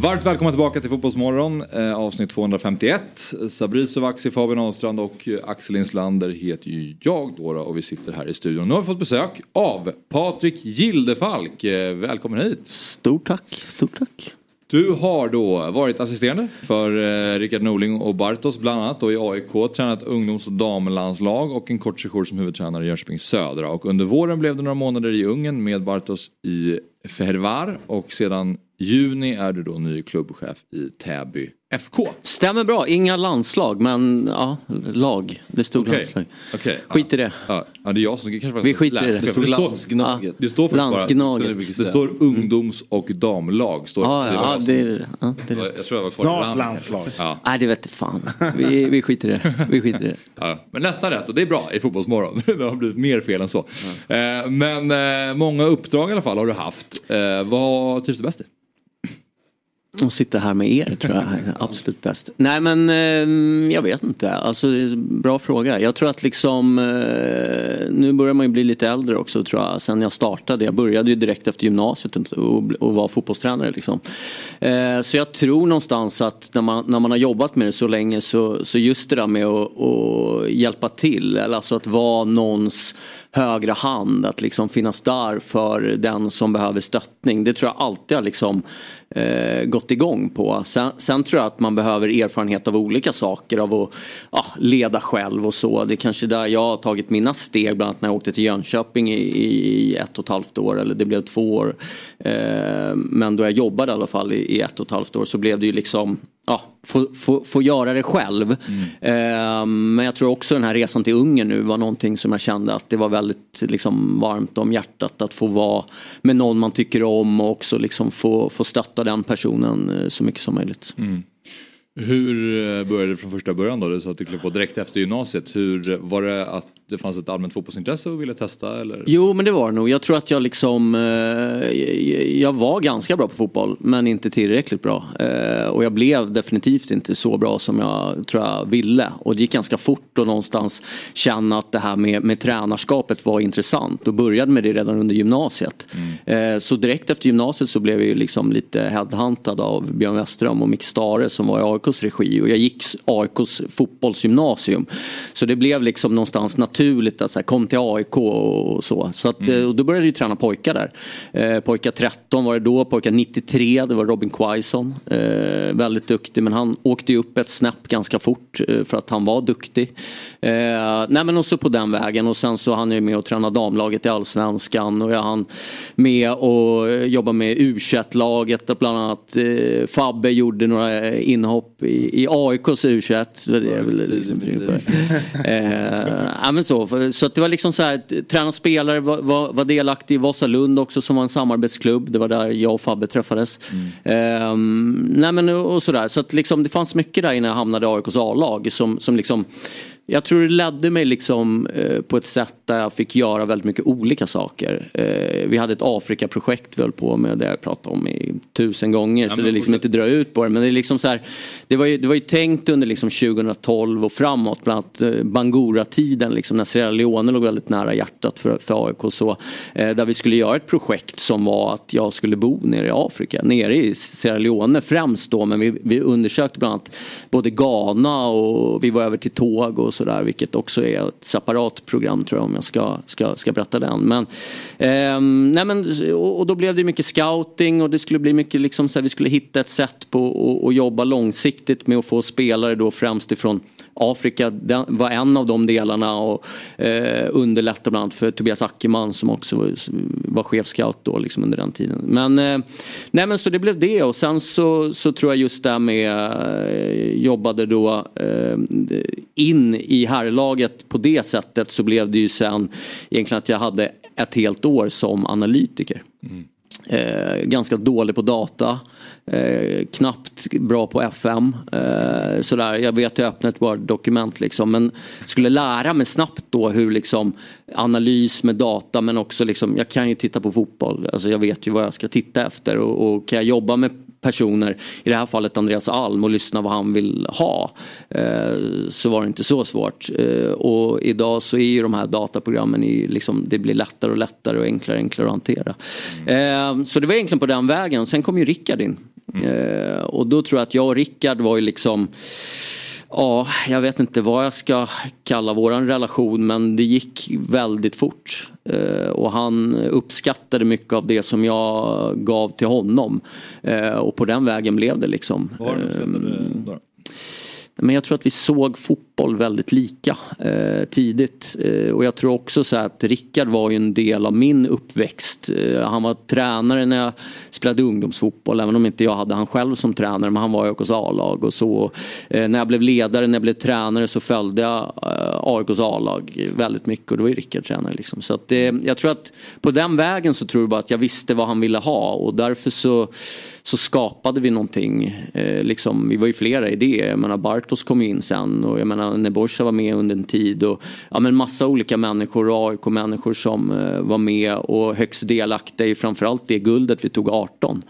Varmt välkomna tillbaka till Fotbollsmorgon, eh, avsnitt 251. Sabri Sovaksi, Fabian Ahlstrand och eh, Axel Inslander heter ju jag då, då och vi sitter här i studion. Nu har vi fått besök av Patrik Gildefalk. Eh, välkommen hit. Stort tack, stort tack. Du har då varit assisterande för eh, Rickard Norling och Bartos bland annat och i AIK tränat ungdoms och damlandslag och en kort sejour som huvudtränare i Jönköping Södra och under våren blev det några månader i Ungern med Bartos i Fehervar och sedan juni är du då ny klubbchef i Täby FK. Stämmer bra, inga landslag men ja, lag. Det stod Okej. landslag. Okej. Skit i det. Ja, ja, det är jag som kanske Vi skiter i det. Det står- Landsgnaget. Det står Landsgnaget. det står ungdoms och damlag. Står Ja, det ja, det är, ja, det är rätt. tror jag Snart landslag. Ja. Nej, det vet fan. Vi, vi skiter i det. Vi skiter i det. Ja, men nästan rätt och det är bra i Fotbollsmorgon. Det har blivit mer fel än så. Eh, men eh, många uppdrag i alla fall har du haft. Eh, vad trivs du bäst i? Och sitta här med er tror jag är absolut bäst. Nej men eh, jag vet inte. Alltså bra fråga. Jag tror att liksom eh, nu börjar man ju bli lite äldre också tror jag. Sen jag startade. Jag började ju direkt efter gymnasiet och, och var fotbollstränare liksom. Eh, så jag tror någonstans att när man, när man har jobbat med det så länge så, så just det där med att, att hjälpa till. Eller alltså att vara någons högra hand. Att liksom finnas där för den som behöver stöttning. Det tror jag alltid har liksom eh, gått igång på. Sen, sen tror jag att man behöver erfarenhet av olika saker. Av att ja, leda själv och så. Det är kanske där jag har tagit mina steg. Bland annat när jag åkte till Jönköping i, i ett och ett halvt år. Eller det blev två år. Eh, men då jag jobbade i alla fall i, i ett och ett halvt år så blev det ju liksom ja, få, få, få göra det själv. Eh, men jag tror också den här resan till Ungern nu var någonting som jag kände att det var väldigt liksom, varmt om hjärtat att få vara med någon man tycker om och också liksom få, få stötta den personen eh, så mycket som möjligt. Hur eh, började det från första början då? Du sa att du klev på direkt efter gymnasiet. Hur var det att det fanns ett allmänt fotbollsintresse och ville testa? Eller? Jo men det var det nog. Jag tror att jag liksom eh, Jag var ganska bra på fotboll men inte tillräckligt bra. Eh, och jag blev definitivt inte så bra som jag tror jag ville. Och det gick ganska fort att någonstans känna att det här med, med tränarskapet var intressant. Och började med det redan under gymnasiet. Eh, så direkt efter gymnasiet så blev jag ju liksom lite headhuntad av Björn Westerholm och Micke Stare som var i AIKs regi. Och jag gick AIKs fotbollsgymnasium. Så det blev liksom någonstans naturligt att så här, kom till AIK och så. så att, eh, och då började ju träna pojkar där. Eh, pojkar 13 var det då, pojkar 93 det var Robin Quaison. Eh, väldigt duktig men han åkte ju upp ett snäpp ganska fort eh, för att han var duktig. Eh, nej men också på den vägen och sen så han är med och träna damlaget i Allsvenskan och jag han med och eh, jobba med U21-laget där bland annat eh, Fabbe gjorde några inhopp i, i AIKs U21. Det jag ville liksom på. Eh, ja, men så, så att det var liksom så här, träna spelare var, var, var delaktig i Vasalund också som var en samarbetsklubb. Det var där jag och Fabbe träffades. Eh, nej men och sådär. Så att liksom det fanns mycket där innan jag hamnade i AIKs A-lag som, som liksom jag tror det ledde mig liksom eh, på ett sätt där jag fick göra väldigt mycket olika saker. Eh, vi hade ett Afrikaprojekt vi höll på med, det jag pratat om i tusen gånger. Ja, så det är liksom inte dra ut på det. Men det är liksom så här, det var ju, det var ju tänkt under liksom 2012 och framåt, bland annat eh, Bangura-tiden, liksom, när Sierra Leone låg väldigt nära hjärtat för, för AIK. Så, där vi skulle göra ett projekt som var att jag skulle bo nere i Afrika, nere i Sierra Leone främst då, men vi, vi undersökte bland annat både Ghana och vi var över till Togo och sådär, vilket också är ett separat program tror jag om jag ska, ska, ska berätta den. Men, eh, nej men, och, och då blev det mycket scouting och det skulle bli mycket liksom så här, vi skulle hitta ett sätt på att jobba långsiktigt med att få spelare då främst ifrån Afrika var en av de delarna och eh, bland annat för Tobias Ackerman som också var, chefscout då liksom under den tiden. Men, eh, nej men så det blev det och sen så, så tror jag just det med eh, jobbade då eh, in i herrlaget på det sättet så blev det ju sen egentligen att jag hade ett helt år som analytiker. Mm. Eh, ganska dålig på data. Eh, knappt bra på FM. Eh, sådär. Jag vet att jag öppnade ett Word-dokument liksom. Men skulle lära mig snabbt då hur liksom analys med data men också liksom, jag kan ju titta på fotboll. Alltså jag vet ju vad jag ska titta efter och, och kan jag jobba med personer, i det här fallet Andreas Alm och lyssna vad han vill ha. Eh, så var det inte så svårt. Eh, och idag så är ju de här dataprogrammen, liksom, det blir lättare och lättare och enklare och enklare att hantera. Eh, så det var egentligen på den vägen. Sen kom ju Rickard in. Eh, och då tror jag att jag och Rickard var ju liksom Ja, jag vet inte vad jag ska kalla våran relation men det gick väldigt fort. Eh, och han uppskattade mycket av det som jag gav till honom. Eh, och på den vägen blev det liksom. Var det då? Men jag tror att vi såg fotboll väldigt lika eh, tidigt. Eh, och jag tror också så här att Rickard var ju en del av min uppväxt. Eh, han var tränare när jag spelade ungdomsfotboll. Även om inte jag hade han själv som tränare. Men han var i AIKs A-lag och så. Eh, när jag blev ledare, när jag blev tränare så följde jag eh, AIKs A-lag väldigt mycket. Och då var ju Rickard tränare liksom. Så att, eh, jag tror att på den vägen så tror jag bara att jag visste vad han ville ha. Och därför så så skapade vi någonting. Eh, liksom, vi var ju flera idéer. Jag menar Bartos kom ju in sen och jag menar Neborsa var med under en tid. Och, ja, men massa olika människor och AIK-människor som eh, var med och högst delaktiga i framförallt det guldet vi tog 18.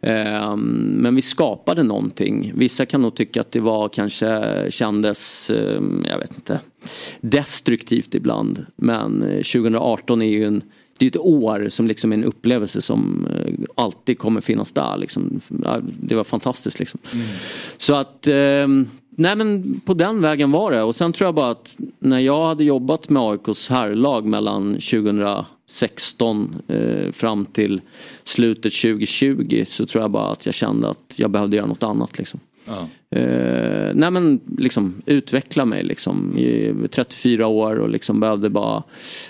Eh, men vi skapade någonting. Vissa kan nog tycka att det var kanske kändes, eh, jag vet inte, destruktivt ibland. Men eh, 2018 är ju en det är ett år som liksom är en upplevelse som eh, alltid kommer finnas där. Liksom. Det var fantastiskt liksom. Så att, eh, nej men på den vägen var det. Och sen tror jag bara att när jag hade jobbat med AIKs herrlag mellan 2016 eh, fram till slutet 2020 så tror jag bara att jag kände att jag behövde göra något annat liksom. Ja. Eh, nej men liksom utveckla mig liksom. I 34 år och liksom behövde bara,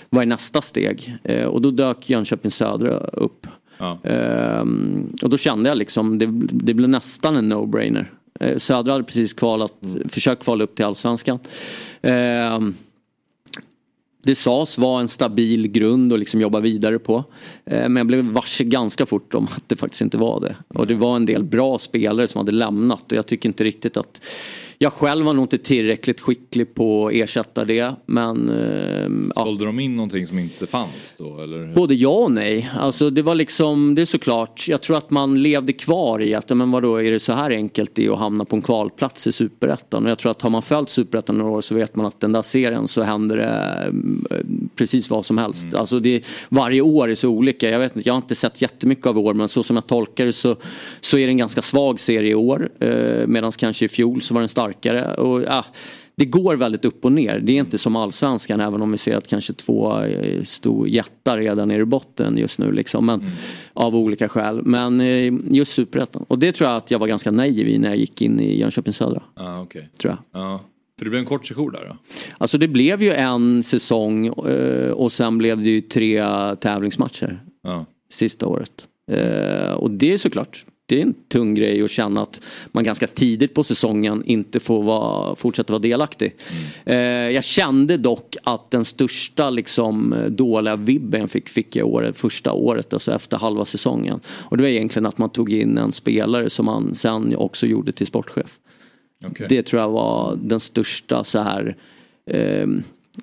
vad är nästa steg? Eh, och då dök Jönköping Södra upp. Ja. Ehm, och då kände jag liksom, det, det blev nästan en no-brainer. Eh, Södra hade precis kvalat, försökt kvala upp till allsvenskan. Det sades vara en stabil grund att liksom jobba vidare på. Eh, men jag blev varse ganska fort om att det faktiskt inte var det. Och det var en del bra spelare som hade lämnat och jag tycker inte riktigt att jag själv var nog inte tillräckligt skicklig på att ersätta det. Men eh, ja. Sålde de in någonting som inte fanns då? Eller? Både ja och nej. Alltså det var liksom, det är såklart, jag tror att man levde kvar i att, men vadå, är det så här enkelt det är att hamna på en kvalplats i Superettan? Och jag tror att har man följt Superettan några år så vet man att den där serien så händer det eh, precis vad som helst. Alltså det, varje år är så olika. Jag, vet inte, jag har inte sett jättemycket av år men så som jag tolkar det så, så är det en ganska svag serie i år. Eh, Medan kanske i fjol så var den starkare. Och, ja, det går väldigt upp och ner. Det är inte som allsvenskan även om vi ser att kanske två eh, stor jättar redan är i botten just nu. Liksom, men, Av olika skäl. Men eh, just superettan. Och det tror jag att jag var ganska naiv i när jag gick in i Jönköping Södra. Ja, okej. Tror jag. Ja. För det blev en kort sejour där då? Alltså det blev ju en säsong eh, och sen blev det ju tre tävlingsmatcher Ja. sista året. Och det är såklart, det är en tung grej att känna att man ganska tidigt på säsongen inte får vara, fortsätta vara delaktig. Eh, jag kände dock att den största liksom, dåliga vibben jag fick, fick jag året, första året, alltså efter halva säsongen. Och det var egentligen att man tog in en spelare som man sen också gjorde till sportchef. Okej. Det tror jag var den största så här eh,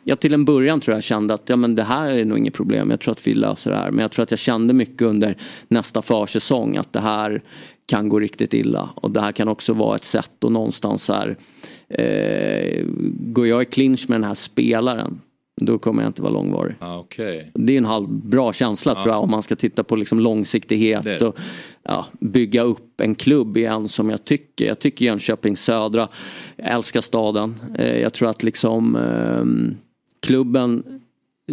jag till en början tror jag kände att ja, men det här är nog inget problem. Jag tror att vi löser det här. Men jag tror att jag kände mycket under nästa försäsong att det här kan gå riktigt illa. Och det här kan också vara ett sätt att någonstans här eh, går jag i clinch med den här spelaren då kommer jag inte vara långvarig. Ah, okay. Det är en halv bra känsla tror jag om man ska titta på liksom långsiktighet det och ja, bygga upp en klubb igen som jag tycker. Jag tycker Jönköping Södra, jag älskar staden. Eh, jag tror att liksom eh, klubben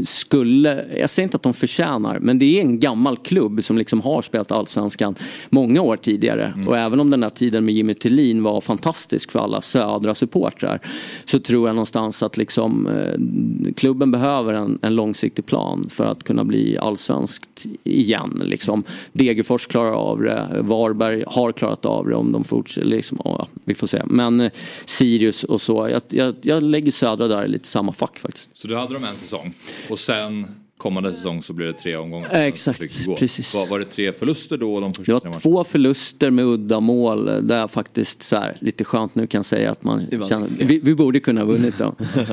skulle, jag säger inte att de förtjänar, men det är en gammal klubb som liksom har spelat allsvenskan många år tidigare. Mm. Och även om den där tiden med Jimmy Tillin var fantastisk för alla södra supportrar så tror jag någonstans att liksom, eh, klubben behöver en, en, långsiktig plan för att kunna bli allsvenskt igen. Liksom. Degerfors klarar av det, Varberg har klarat av det om de fortsätter. Liksom, ja, vi får se. Men eh, Sirius och så, jag, jag, jag lägger södra där i lite samma fack faktiskt. Så du hade dem en säsong? Och sen kommande säsong så blir det tre omgångar. Exakt, precis. Var, var, det tre förluster då? De första det var två förluster med udda mål. Där jag faktiskt så här, lite skönt nu kan säga att man känner, vi, vi, borde kunna ha vunnit dem. eh,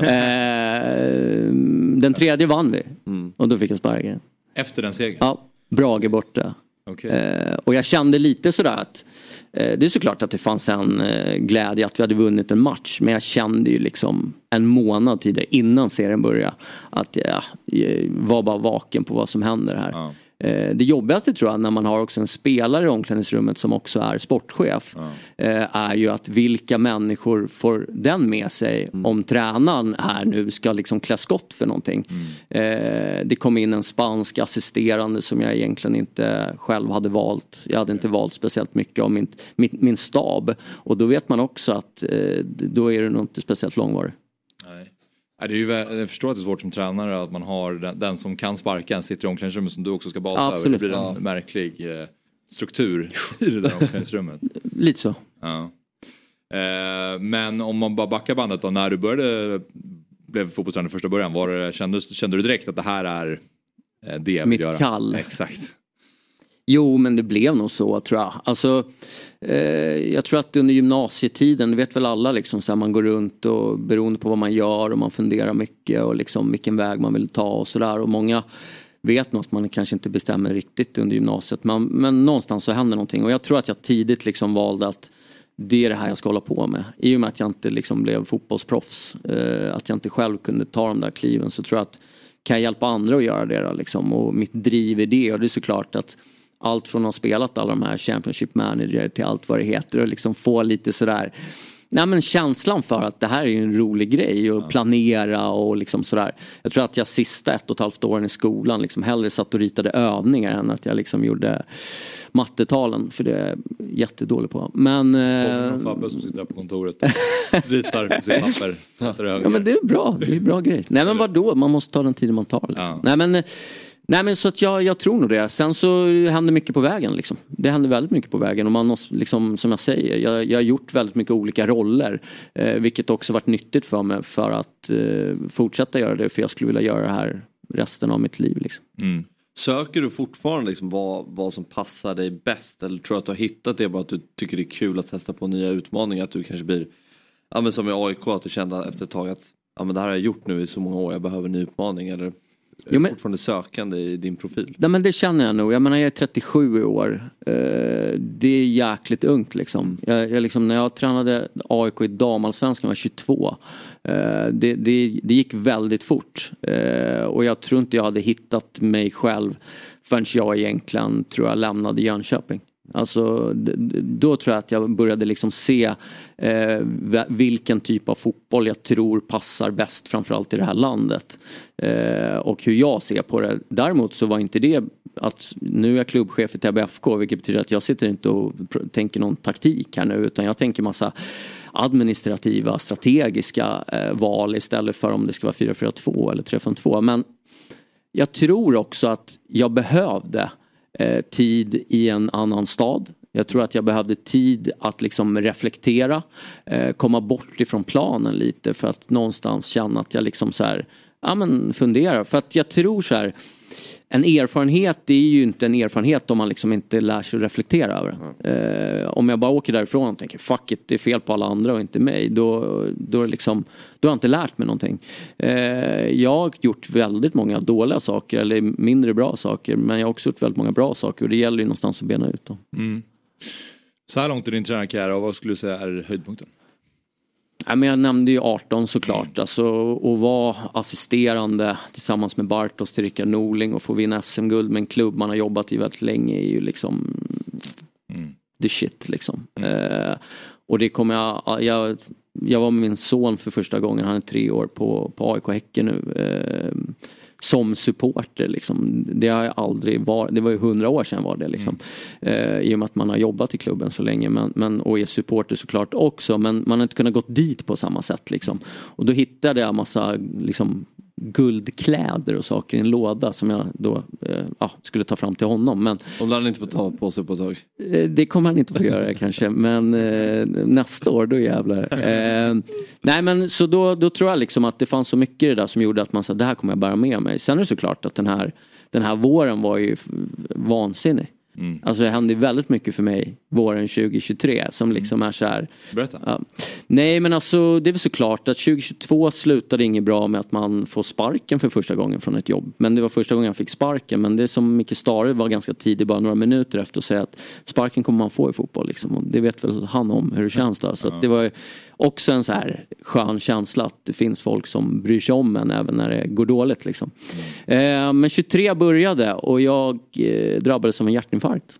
den tredje vann vi mm. och då fick jag sparken. Efter den segern? Ja, Brage borta. Okay. Eh, och jag kände lite sådär att Eh, det är såklart att det fanns en eh, glädje att vi hade vunnit en match. Men jag kände ju liksom en månad tidigare innan serien började. Att jag var bara vaken på vad som händer här. Ja. Eh, det jobbigaste tror jag när man har också en spelare i omklädningsrummet som också är sportchef. Ja. Eh, är ju att vilka människor får den med sig mm. om tränaren här nu ska liksom klä skott för någonting. Mm. Eh, det kom in en spansk assisterande som jag egentligen inte själv hade valt. Jag hade inte valt speciellt mycket av min, min, min stab. Och då vet man också att då är det nog inte speciellt långvarig. Det är ju, jag förstår att det är svårt som tränare att man har den, den som kan sparka en sitter i omklädningsrummet som du också ska basa över. Det blir en ja. märklig eh, struktur i det där omklädningsrummet. Lite så. Ja. Eh, men om man bara backar bandet då, när du började blev fotbollstränare första början, var det, kände, kände du direkt att det här är eh, det jag vill göra? Mitt kall. Exakt. Jo men det blev nog så tror jag. Alltså, eh, jag tror att under gymnasietiden, det vet väl alla liksom, så här, man går runt och beroende på vad man gör och man funderar mycket och liksom vilken väg man vill ta och sådär. Och många vet nog att man kanske inte bestämmer riktigt under gymnasiet men, men någonstans så händer någonting och jag tror att jag tidigt liksom valde att det är det här jag ska hålla på med. I och med att jag inte liksom blev fotbollsproffs, eh, att jag inte själv kunde ta de där kliven så tror jag att kan jag hjälpa andra att göra det då, liksom, och mitt driv i det och det är såklart att allt från att ha spelat alla de här Championship Manager till allt vad det heter och liksom få lite sådär Nej men känslan för att det här är en rolig grej och planera och liksom sådär. Jag tror att jag sista ett och ett halvt åren i skolan liksom hellre satt och ritade övningar än att jag liksom gjorde mattetalen för det är jag jättedålig på. Men... Eh, Fabbe som sitter där på kontoret ritar på sitt papper. Ja men det är bra, det är bra grej. Nej men vadå, man måste ta den tiden man tar. Liksom. Ja. Nej men Nej men så att jag, jag tror nog det. Sen så händer mycket på vägen liksom. Det händer väldigt mycket på vägen och man måste liksom som jag säger, jag, jag har gjort väldigt mycket olika roller. Eh, vilket också varit nyttigt för mig för att eh, fortsätta göra det för jag skulle vilja göra det här resten av mitt liv liksom. Mm. Söker du fortfarande liksom vad, vad som passar dig bäst eller tror du att du har hittat det bara att du tycker det är kul att testa på nya utmaningar? Att du kanske blir, ja men som i AIK att du kände efter ett tag att ja men det här har jag gjort nu i så många år, jag behöver en ny utmaning eller jo, men, fortfarande sökande i din profil? Nej, men det känner jag nog. Jag menar jag är 37 i år. Eh, det är jäkligt ungt liksom. Jag, jag liksom. När jag tränade AIK i damallsvenskan var jag 22. Eh, det, det, det, gick väldigt fort. Eh, och jag tror inte jag hade hittat mig själv förrän jag egentligen tror jag lämnade Jönköping. Alltså, då tror jag att jag började liksom se eh, vilken typ av fotboll jag tror passar bäst framförallt i det här landet. Eh, och hur jag ser på det. Däremot så var inte det att nu är jag klubbchef i Täby FK vilket betyder att jag sitter inte och tänker någon taktik här nu utan jag tänker massa administrativa, strategiska eh, val istället för om det ska vara 4-4-2 eller 3-5-2. Men jag tror också att jag behövde eh, tid i en annan stad. Jag tror att jag behövde tid att liksom reflektera, eh, komma bort ifrån planen lite för att någonstans känna att jag liksom så här, ja, men fundera. För att jag tror så här, en erfarenhet det är ju inte en erfarenhet om man liksom inte lär sig att reflektera över den. Eh, om jag bara åker därifrån och tänker fuck it, det är fel på alla andra och inte mig. Då, då, är liksom, då har jag inte lärt mig någonting. Eh, jag har gjort väldigt många dåliga saker eller mindre bra saker. Men jag har också gjort väldigt många bra saker och det gäller ju någonstans att bena ut dem. Mm. Så här långt i din tränarkarriär, vad skulle du säga är höjdpunkten? Ja, men jag nämnde ju 18 såklart. Alltså, att vara assisterande tillsammans med Bartos till Rickard Norling och få vinna SM-guld med en klubb man har jobbat i väldigt länge är ju liksom Mm. the shit liksom. Eh, och det kommer jag, jag, jag var med min son för första gången, han är tre år på, på AIK Häcken nu. Eh, som supporter liksom. Det har jag aldrig varit, det var ju hundra år sedan var det liksom. Eh, I och med att man har jobbat i klubben så länge men, men, och är supporter såklart också men man har inte kunnat gått dit på samma sätt liksom. Och då hittade jag massa liksom guldkläder och saker i en låda som jag då eh, ja, skulle ta fram till honom. Men De lär han inte få ta på sig på ett tag. Eh, Det kommer han inte få göra kanske, men eh, nästa år då jävlar. Nej men så då, då tror jag liksom att det fanns så mycket i det där som gjorde att man sa det här kommer jag bära med mig. Sen är det såklart att den här, den här våren var ju f- vansinnig. Alltså det hände väldigt mycket för mig våren 2023 som liksom är så här. Berätta. Ja. Nej men alltså det är väl såklart att 2022 slutade inget bra med att man får sparken för första gången från ett jobb. Men det var första gången jag fick sparken. Men det är som Micke Stare var ganska tidig, bara några minuter efter att säga att sparken kommer man få i fotboll. Liksom. Och det vet väl han om hur det känns då. Så det var också en så här skön känsla att det finns folk som bryr sig om en även när det går dåligt. Liksom. Eh, men 23 började och jag eh, drabbades av en hjärtinfarkt.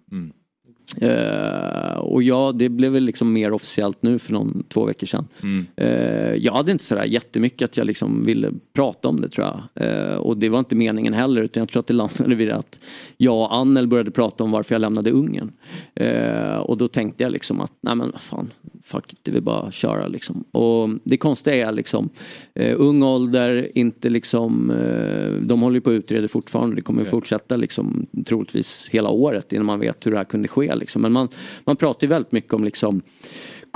Eh, och ja, det blev väl liksom mer officiellt nu för någon, två veckor sedan. Eh, jag hade inte sådär jättemycket att jag liksom ville prata om det tror jag. Eh, och det var inte meningen heller utan jag tror att det landade vid att jag och Annel började prata om varför jag lämnade Ungern. Eh, och då tänkte jag liksom att, nej men fan, fuck it, det vill bara köra liksom. Och det konstiga är liksom, eh, ung ålder, inte liksom, eh, de håller ju på att utreda fortfarande, det kommer ju fortsätta liksom troligtvis hela året innan man vet hur det här kunde ske liksom. Men man, man pratar ju väldigt mycket om liksom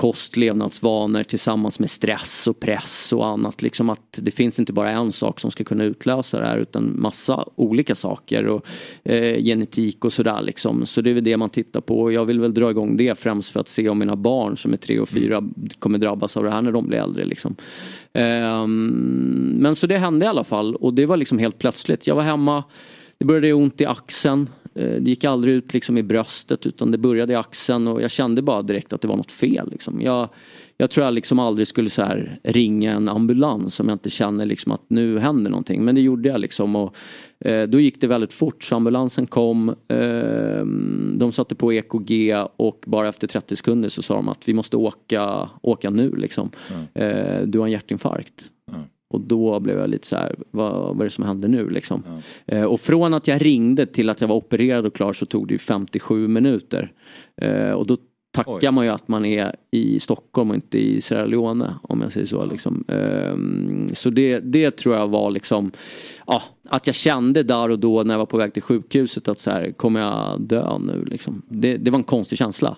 kost, levnadsvanor tillsammans med stress och press och annat. Liksom att det finns inte bara en sak som ska kunna utlösa det här utan massa olika saker och eh, genetik och sådär liksom. Så det är väl det man tittar på och jag vill väl dra igång det främst för att se om mina barn som är tre och fyra kommer drabbas av det här när de blir äldre liksom. Ehm, men så det hände i alla fall och det var liksom helt plötsligt. Jag var hemma, det började ont i axeln. Eh, Det gick aldrig ut liksom i bröstet utan det började i axeln och jag kände bara direkt att det var något fel. Liksom. Jag, jag tror jag liksom aldrig skulle så här ringa en ambulans om jag inte känner liksom att nu händer någonting. Men det gjorde jag liksom och eh, då gick det väldigt fort så ambulansen kom. Eh, de satte på EKG och bara efter 30 sekunder så sa de att vi måste åka, åka nu liksom. Eh, du har en hjärtinfarkt. Och då blev jag lite så här, vad, vad är det som händer nu liksom? Eh, och från att jag ringde till att jag var opererad och klar så tog det ju 57 minuter. Eh, och då tackar man ju att man är i Stockholm och inte i Sierra Leone om jag säger så. Liksom. Ehm, så det, det tror jag var liksom, ja, att jag kände där och då när jag var på väg till sjukhuset att så här, kommer jag dö nu liksom? Det, det var en konstig känsla.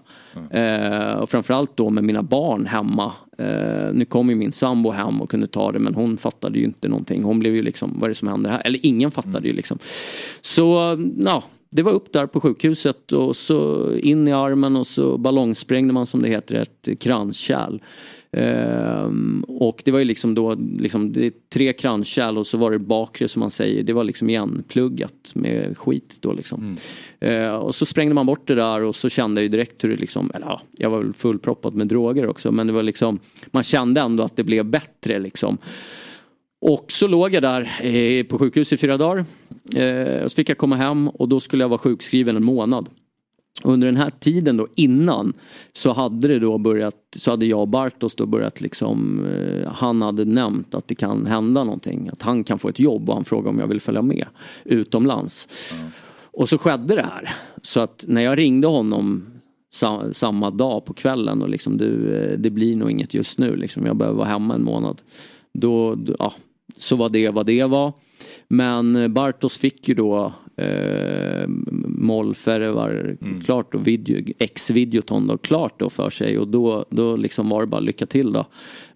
Eh, och framförallt då med mina barn hemma. Eh, nu kom ju min sambo hem och kunde ta det men hon fattade ju inte någonting. Hon blev ju liksom, vad är det som händer här? Eller ingen fattade ju liksom. Så, ja. Det var upp där på sjukhuset och så in i armen och så ballongsprängde man som det heter ett kranskärl. Ehm, och det var ju liksom då liksom, det är tre kranskärl och så var det bakre som man säger. Det var liksom igenpluggat med skit då liksom. Eh, och så sprängde man bort det där och så kände jag ju direkt hur det liksom, eller ja, jag var väl fullproppad med droger också men det var liksom, man kände ändå att det blev bättre liksom. Och så låg jag där eh, på sjukhus i fyra dagar. Eh, så fick jag komma hem och då skulle jag vara sjukskriven en månad. Under den här tiden då innan så hade det då börjat, så hade jag och Bartos då börjat liksom, eh, han hade nämnt att det kan hända någonting. Att han kan få ett jobb och han frågade om jag vill följa med utomlands. Och så skedde det här. Så att när jag ringde honom sa, samma dag på kvällen och liksom du, eh, det blir nog inget just nu liksom. Jag behöver vara hemma en månad. Då, ja, så var det vad det var. Men Bartos fick ju då Eh, Molfer var klart och video, ex-videoton då klart då för sig och då, då liksom var det bara lycka till då.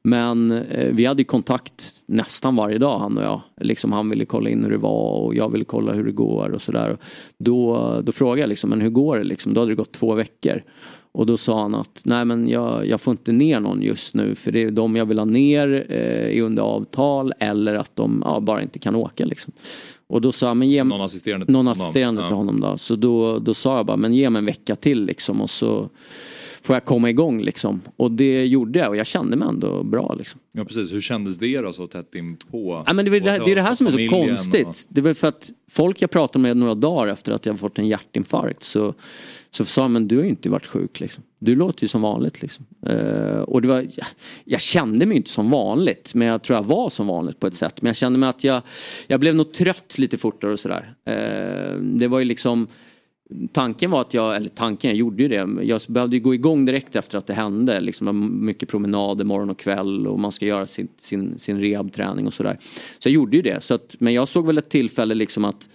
Men eh, vi hade ju kontakt nästan varje dag han och jag. Liksom han ville kolla in hur det var och jag ville kolla hur det går och sådär. Då, då frågade jag liksom, men hur går det liksom? Då hade det gått två veckor. Och då sa han att nej men jag, jag får inte ner någon just nu för det är de jag vill ha ner eh, är under avtal eller att de ja, bara inte kan åka liksom. Och då sa jag, men ge Någon assisterande till någon honom. assisterande Ja. till honom då. Så då, då sa jag bara, men ge mig en vecka till liksom och så får jag komma igång liksom. Och det gjorde jag och jag kände mig ändå bra liksom. Ja precis, hur kändes det då så tätt in på? Ja, men det, är det, här- det är det här som är så konstigt. och- Det var för att folk jag pratade med några dagar efter att jag fått en hjärtinfarkt så, så sa men du har ju inte varit sjuk liksom. Du låter ju som vanligt liksom. Eh, och det var, jag, jag kände mig inte som vanligt men jag tror jag var som vanligt på ett sätt. Men jag kände mig att jag, jag blev nog trött lite fortare och sådär. Eh, det var ju liksom Tanken var att jag, eller tanken, jag gjorde ju det. Jag behövde ju gå igång direkt efter att det hände. Liksom mycket promenader morgon och kväll och man ska göra sin, sin, sin rehabträning och sådär. Så jag gjorde ju det. Så att, men jag såg väl ett tillfälle liksom att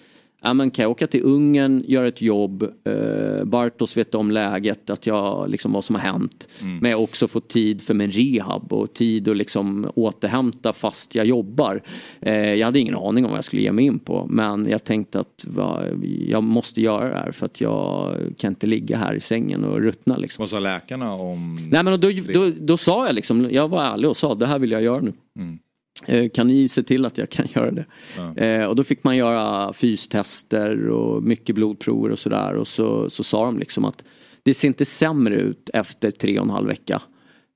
Ja, men kan jag åka till Ungern, göra ett jobb, eh, Bartos vet om läget, att jag, liksom, vad som har hänt. Men jag också få tid för min rehab och tid att liksom återhämta fast jag jobbar. Eh, jag hade ingen aning om vad jag skulle ge mig in på men jag tänkte att va, jag måste göra det här för att jag kan inte ligga här i sängen och ruttna liksom. Vad sa läkarna om Nej men då, då, då sa jag liksom, jag var ärlig och sa det här vill jag göra nu. Eh, Kan ni se till att jag kan göra det? Eh, och då fick man göra fystester och mycket blodprover och sådär. Och så, så sa de liksom att det ser inte sämre ut efter tre och en halv vecka.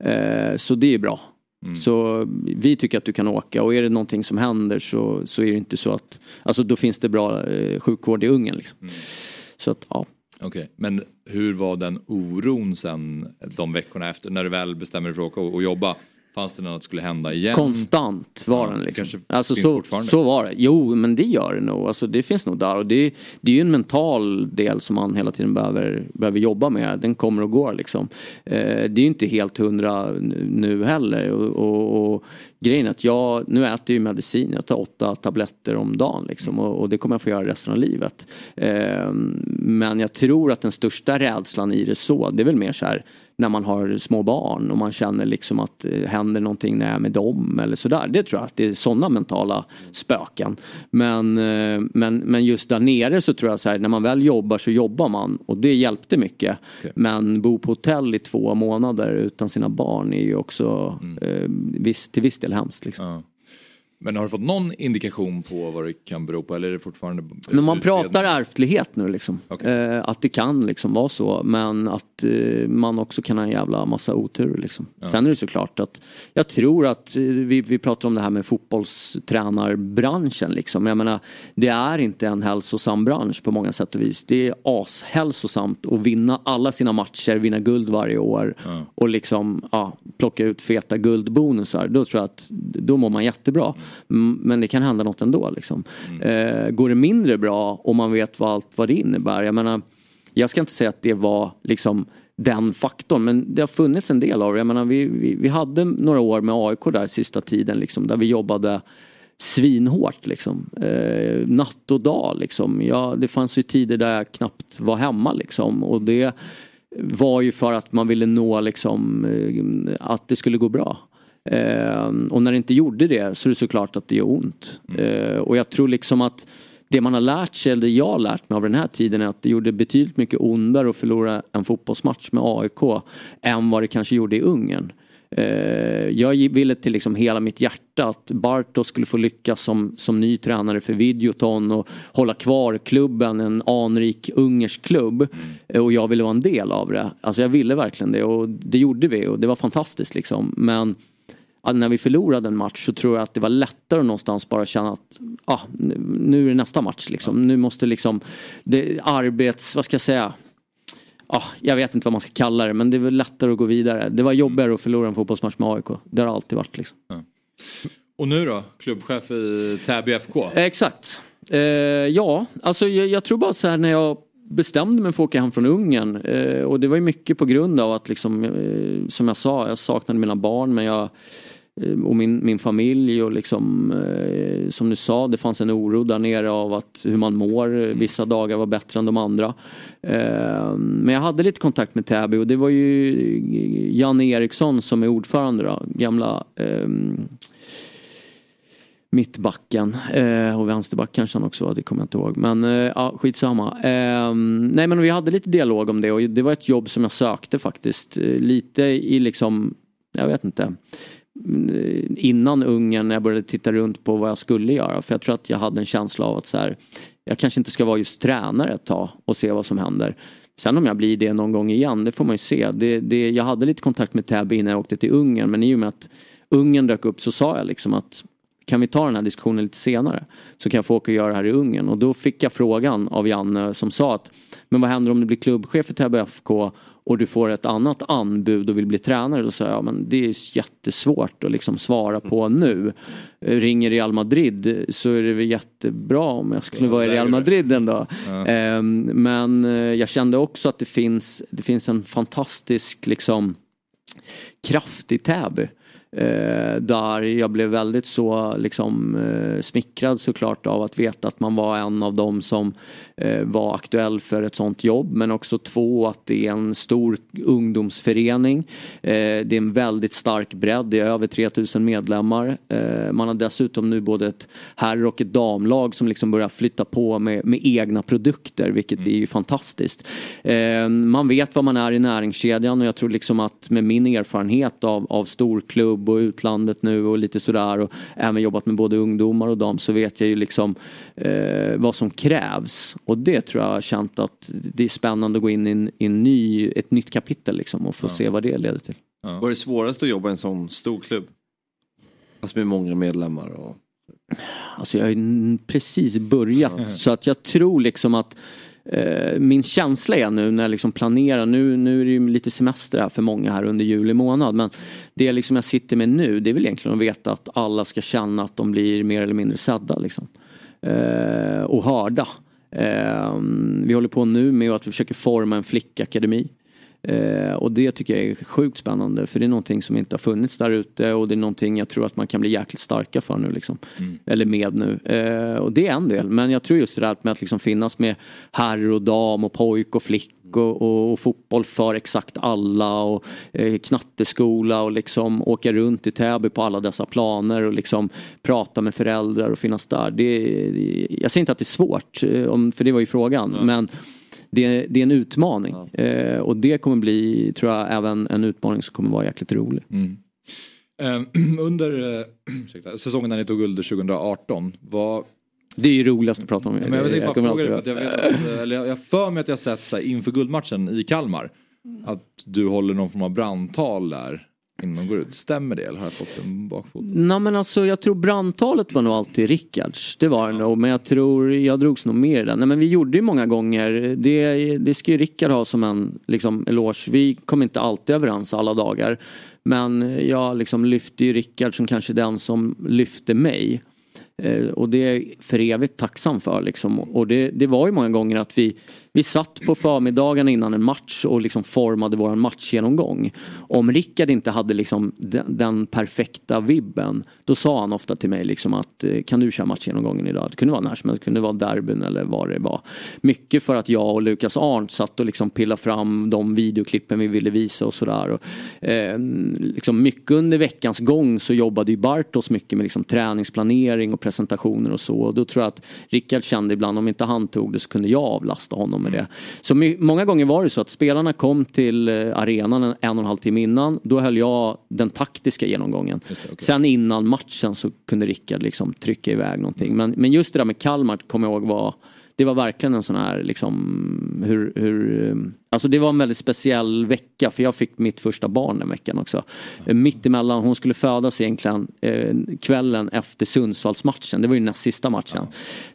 Eh, så det är bra. Så vi tycker att du kan åka och är det någonting som händer så, så är det inte så att, alltså då finns det bra eh, sjukvård i Ungern liksom. Så att ja. Okej, men hur var den oron sen de veckorna efter när du väl bestämmer dig för att åka och jobba? Fanns det något som skulle hända igen? Konstant var Ja, den liksom. Alltså så, så var det. Jo men det gör det nog. Alltså, det finns nog där. Och det, det är ju en mental del som man hela tiden behöver, behöver jobba med. Den kommer och går liksom. Eh, det är ju inte helt hundra nu- heller. Och, och, och grejen är att jag, nu äter ju medicin. Jag tar åtta tabletter om dagen liksom. Och, och det kommer jag få göra resten av livet. Eh, men jag tror att den största rädslan i det så, det är väl mer så här när man har små barn och man känner liksom att eh, händer någonting när jag är med dem eller sådär. Det tror jag att det är sådana mentala spöken. Men, eh, men, men just där nere så tror jag så här, när man väl jobbar så jobbar man och det hjälpte mycket. Men bo på hotell i två månader utan sina barn är ju också eh, viss, till viss del hemskt. Liksom. Ja. Men har du fått någon indikation på vad det kan bero på eller är det fortfarande Men man utredning? pratar ärftlighet nu liksom. Eh, att det kan liksom vara så men att eh, man också kan ha en jävla massa otur liksom. Sen är det såklart att jag tror att eh, vi, vi pratar om det här med fotbollstränarbranschen liksom. Jag menar det är inte en hälsosam bransch på många sätt och vis. Det är ashälsosamt att vinna alla sina matcher, vinna guld varje år och liksom ja, plocka ut feta guldbonusar. Då tror jag att då mår man jättebra. Mm, Men det kan hända något ändå liksom. Eh, går det mindre bra och man vet vad allt vad det innebär. Jag menar, jag ska inte säga att det var liksom den faktorn men det har funnits en del av det. Jag menar, vi, vi, vi hade några år med AIK där sista tiden liksom, där vi jobbade svinhårt liksom. Eh, natt och dag liksom. Ja, det fanns ju tider där jag knappt var hemma liksom och det var ju för att man ville nå liksom eh, att det skulle gå bra. Eh, och när det inte gjorde det så är det såklart att det gör ont. Eh, och jag tror liksom att det man har lärt sig, eller jag har lärt mig av den här tiden är att det gjorde betydligt mycket ondare att förlora en fotbollsmatch med AIK än vad det kanske gjorde i Ungern. Eh, jag ville till liksom hela mitt hjärta att Bartos skulle få lyckas som, som ny tränare för Videoton och hålla kvar klubben, en anrik ungersk klubb. Eh, Och jag ville vara en del av det. Alltså jag ville verkligen det och det gjorde vi och det var fantastiskt liksom. Men när vi förlorade en match så tror jag att det var lättare att någonstans bara känna att ah, nu, är det nästa match liksom. Nu måste liksom det, arbets, vad ska jag säga? Ah, jag vet inte vad man ska kalla det men det är väl lättare att gå vidare. Det var jobbigare att förlora en fotbollsmatch med AIK. Det har det alltid varit liksom. Och nu då? Klubbchef i Täby FK? Exakt. Eh, ja, alltså jag, jag tror bara så här när jag bestämde mig för att åka hem från Ungern eh, och det var ju mycket på grund av att liksom, eh, som jag sa, jag saknade mina barn men jag eh, och min, min familj och liksom eh, som du sa det fanns en oro där nere av att hur man mår. Vissa dagar var bättre än de andra. Eh, men jag hade lite kontakt med Täby och det var ju Janne Eriksson som är ordförande då, gamla eh, mittbacken eh, och vänsterback kanske han också var, det kommer jag inte ihåg. Men eh, ja, skitsamma. Eh, nej men vi hade lite dialog om det och det var ett jobb som jag sökte faktiskt. Eh, lite i liksom, jag vet inte. Eh, innan Ungern när jag började titta runt på vad jag skulle göra. För jag tror att jag hade en känsla av att så här, jag kanske inte ska vara just tränare ett tag och se vad som händer. Sen om jag blir det någon gång igen, det får man ju se. Det, det, jag hade lite kontakt med Täby innan jag åkte till Ungern men i och med att Ungern dök upp så sa jag liksom att kan vi ta den här diskussionen lite senare? Så kan jag få åka och göra det här i Ungern. Och då fick jag frågan av Janne som sa att men vad händer om du blir klubbchef för Täby FK och du får ett annat anbud och vill bli tränare? Då sa jag men det är jättesvårt att liksom svara på nu. Ringer Real Madrid så är det väl jättebra om jag skulle vara i Real Madrid ändå. Ja. Ehm, Men eh, jag kände också att det finns, det finns en fantastisk liksom kraft i Täby. Eh, där jag blev väldigt så liksom eh, smickrad såklart av att veta att man var en av dem som eh, var aktuell för ett sånt jobb. Men också två att det är en stor ungdomsförening. Eh, det är en väldigt stark bredd, det är över 3000 medlemmar. Eh, man har dessutom nu både ett herr och ett damlag som liksom börjar flytta på med, med egna produkter vilket är ju fantastiskt. Man vet vad man är i näringskedjan och jag tror liksom att med min erfarenhet av, av storklubb och utlandet nu och lite sådär och även jobbat med både ungdomar och dam så vet jag ju liksom vad som krävs. Och det tror jag har känt att det är spännande att gå in i, en, i en ny, ett nytt kapitel liksom och få se vad det leder till. Vad är det svåraste att jobba i en sån stor klubb? Alltså med många medlemmar och... Alltså jag har ju precis börjat så att jag tror liksom att eh, min känsla är nu när jag liksom planerar, nu, nu är det ju lite semester här för många här under juli månad men det liksom jag sitter med nu det är väl egentligen att veta att alla ska känna att de blir mer eller mindre sedda liksom. Eh, och hörda. Eh, vi håller på nu med att vi försöker forma en flickakademi. Eh, och det tycker jag är sjukt spännande för det är någonting som inte har funnits där ute och det är någonting jag tror att man kan bli jäkligt starka för nu liksom. Eller med nu. Eh, och det är en del men jag tror just det där med att liksom finnas med herr och dam och pojk och flick och, och, och fotboll för exakt alla och eh, knatteskola och liksom åka runt i Täby på alla dessa planer och liksom prata med föräldrar och finnas där. Det, jag säger inte att det är svårt, eh, om, för det var ju frågan, men det, är- det är en utmaning. Eh, och det kommer bli, tror jag, även en utmaning som kommer vara jäkligt rolig. Eh, under eh, ursäkta, säsongen när ni tog guld 2018, vad... Det är ju roligast att prata om. Men jag vill bara fråga dig, för att jag, vet, att, eller jag jag har för mig att jag sett så här, inför guldmatchen i Kalmar att du håller någon form av brandtal där innan de går ut. Stämmer det eller har jag fått en bakfot? Nej men alltså jag tror brandtalet var nog alltid Rickards. Det var det nog. Men jag tror jag drogs nog mer den. Nej men vi gjorde ju många gånger. Det, det ska ju Rickard ha som en liksom, eloge. Vi kom inte alltid överens alla dagar. Men jag liksom lyfte ju Rickard som kanske den som lyfte mig. Eh, och det är för evigt tacksam för. Liksom. Och det, det var ju många gånger att vi, vi satt på förmiddagen innan en match och liksom formade vår matchgenomgång. Om Rickard inte hade liksom den, den perfekta vibben då sa han ofta till mig liksom att eh, kan du köra matchgenomgången idag? Det kunde vara när som helst, det kunde vara derbyn eller vad det var. Mycket för att jag och Lukas Arndt satt och liksom pillade fram de videoklippen vi ville visa och sådär. Och, eh, liksom mycket under veckans gång så jobbade ju Bartos mycket med liksom träningsplanering och presentationer och så. Och då tror jag att Rickard kände ibland om inte han tog det så kunde jag avlasta honom med det. Så många gånger var det så att spelarna kom till eh, arenan en, en och en halv timme innan. Då höll jag den taktiska genomgången. Sen innan matchen så kunde Rickard liksom trycka iväg någonting. Men, men just det där med Kalmar kommer jag ihåg var det var verkligen en sån här liksom hur, hur eh, Alltså det var en väldigt speciell vecka för jag fick mitt första barn den veckan också. Eh, Mitt emellan, hon skulle födas egentligen eh, kvällen efter Sundsvallsmatchen. Det var ju näst sista matchen.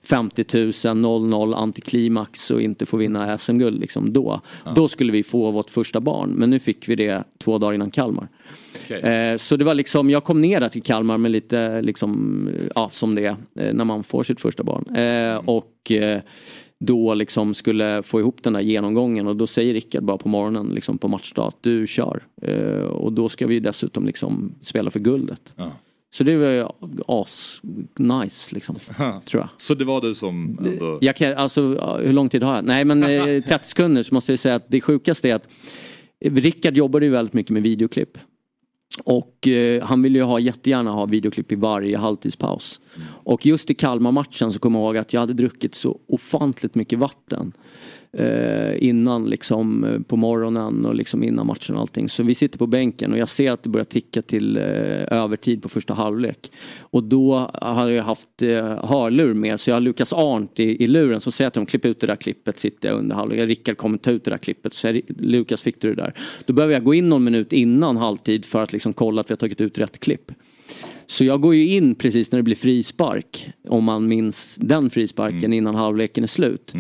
50 000, 0-0, antiklimax och inte få vinna SM-guld liksom då. Då skulle vi få vårt första barn. Men nu fick vi det två dagar innan Kalmar. Eh, så det var liksom, jag kom ner där till Kalmar med lite liksom, ja som det är eh, när man får sitt första barn. Eh, och eh, då liksom skulle få ihop den där genomgången och då säger Rickard bara på morgonen liksom på matchdag att du kör. Och då ska vi dessutom liksom spela för guldet. Ja. Så det var ju as nice liksom. tror jag. Så det var du som ändå... Jag kan, alltså, hur lång tid har jag? Nej men eh, 30 sekunder så måste jag säga att det sjukaste är att Rickard jobbade ju väldigt mycket med videoklipp. Och eh, han ville ju ha, jättegärna ha videoklipp i varje halvtidspaus. Och just i Kalmar-matchen så kommer jag ihåg att jag hade druckit så ofantligt mycket vatten. Eh, innan liksom eh, på morgonen och liksom innan matchen och allting. Så vi sitter på bänken och jag ser att det börjar ticka till eh, övertid på första halvlek. Och då har jag haft eh, hörlur med så jag har Lukas Arndt i, i luren. Så säger jag till dem, klipp ut det där klippet, sitter jag under halvlek. Rickard kommer ta ut det där klippet. Så säger Lukas fick du det där? Då behöver jag gå in någon minut innan halvtid för att liksom kolla att vi har tagit ut rätt klipp. Så jag går ju in precis när det blir frispark. Om man minns den frisparken innan halvleken är slut.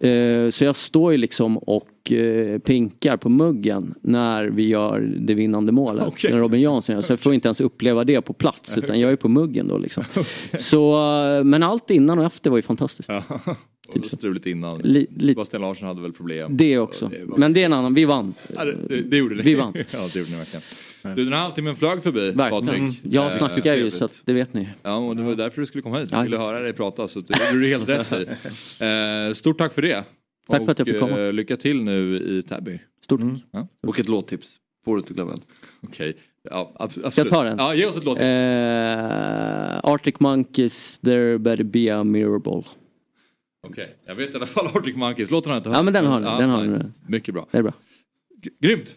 Eh, Så jag står ju liksom och eh, pinkar på muggen när vi gör det vinnande målet. Okej. När Robin Jansson gör. Så jag får inte ens uppleva det på plats utan jag är på muggen då liksom. Så, eh, men allt innan och efter var ju fantastiskt. Ja. Och struligt innan. Li- li- Sebastian Larsson hade väl problem. Det också. Och det var- Men det är en annan, vi vann. Ja, det, det gjorde ni. Vi vann. ja, det gjorde ni verkligen. Du, den här halvtimmen flög förbi, Verkligen. Patrik. Mm. Jag snackar ju så att det vet ni. Ja, och det var därför du skulle komma hit. Ja. Jag ville höra dig prata, så det gjorde du helt rätt i. Eh, stort tack för det. Tack för att jag fick Och, komma. eh, lycka till nu i Täby. Stort Ja. Och ett låttips. Får du inte glömma. Okej. Ja, abs- absolut. Ska jag ta den? Ja, ge oss ett låt. Eh, Arctic Monkeys, there better be a mirror ball. Okej, jag vet i alla fall Arctic Monkeys. Låten har jag inte hört. Ja men den har ni, den har ni. Mycket bra. Det är bra. G- Grymt!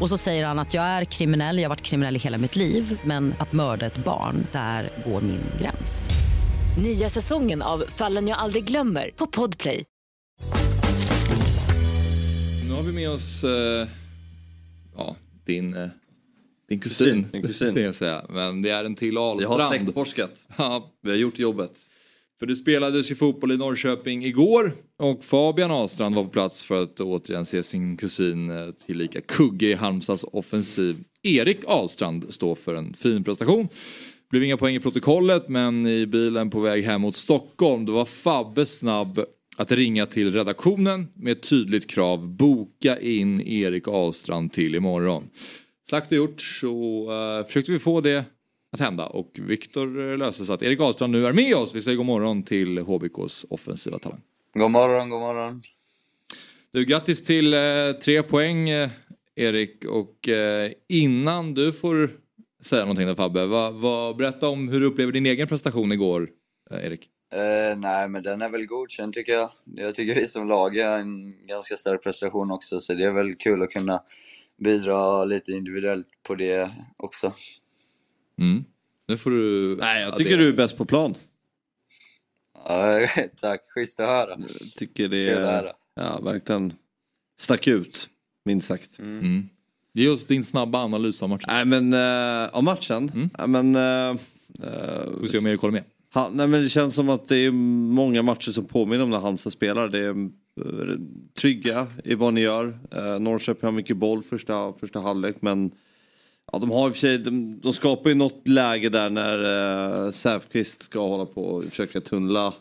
Och så säger han att jag är kriminell, jag har varit kriminell i hela mitt liv men att mörda ett barn, där går min gräns. Nya säsongen av Fallen jag aldrig glömmer på Podplay. Nu har vi med oss eh, ja, din, eh, din kusin. Din kusin. jag säga. Men det är en till Jag har Ahlstrand. släktforskat. Ja, Vi har gjort jobbet för det spelades ju fotboll i Norrköping igår och Fabian Ahlstrand var på plats för att återigen se sin kusin eh, tillika kugge i Halmstads offensiv. Erik Ahlstrand står för en fin prestation. Blev inga poäng i protokollet men i bilen på väg hem mot Stockholm då var Fabbe snabb att ringa till redaktionen med ett tydligt krav. Boka in Erik Ahlstrand till imorgon. Slakt och gjort så uh, försökte vi få det att hända och Viktor eh, löste så att Erik Ahlstrand nu är med oss. Vi säger god morgon till HBKs offensiva talang. God morgon, god morgon. Du, grattis till eh, tre poäng eh, Erik och eh, innan du får säga någonting där Fabbe, vad, vad, berätta om hur du upplever din egen prestation igår eh, Erik. Eh, nej, men den är väl godkänd tycker jag. Jag tycker vi som lag har en ganska stark prestation också, så det är väl kul att kunna bidra lite individuellt på det också. Mm. Nu får du... Nej, jag Ja, tycker det- du är bäst på plan. Ja, tack, schysst att höra. Jag tycker det är, ja, verkligen stack ut, minst sagt. Mm. Ge oss din snabba analys av matchen. Nej men, uh, av matchen? Mm. Nej, men, uh, uh, Får se om Erik håller med. Ha, nej men det känns som att det är många matcher som påminner om när Halmstad spelar. Det är trygga i vad ni gör. Eh, Norrköping har mycket boll första, första halvlek men ja, de har i och för sig, de, de skapar ju något läge där när eh, Säfqvist ska hålla på och försöka tunnla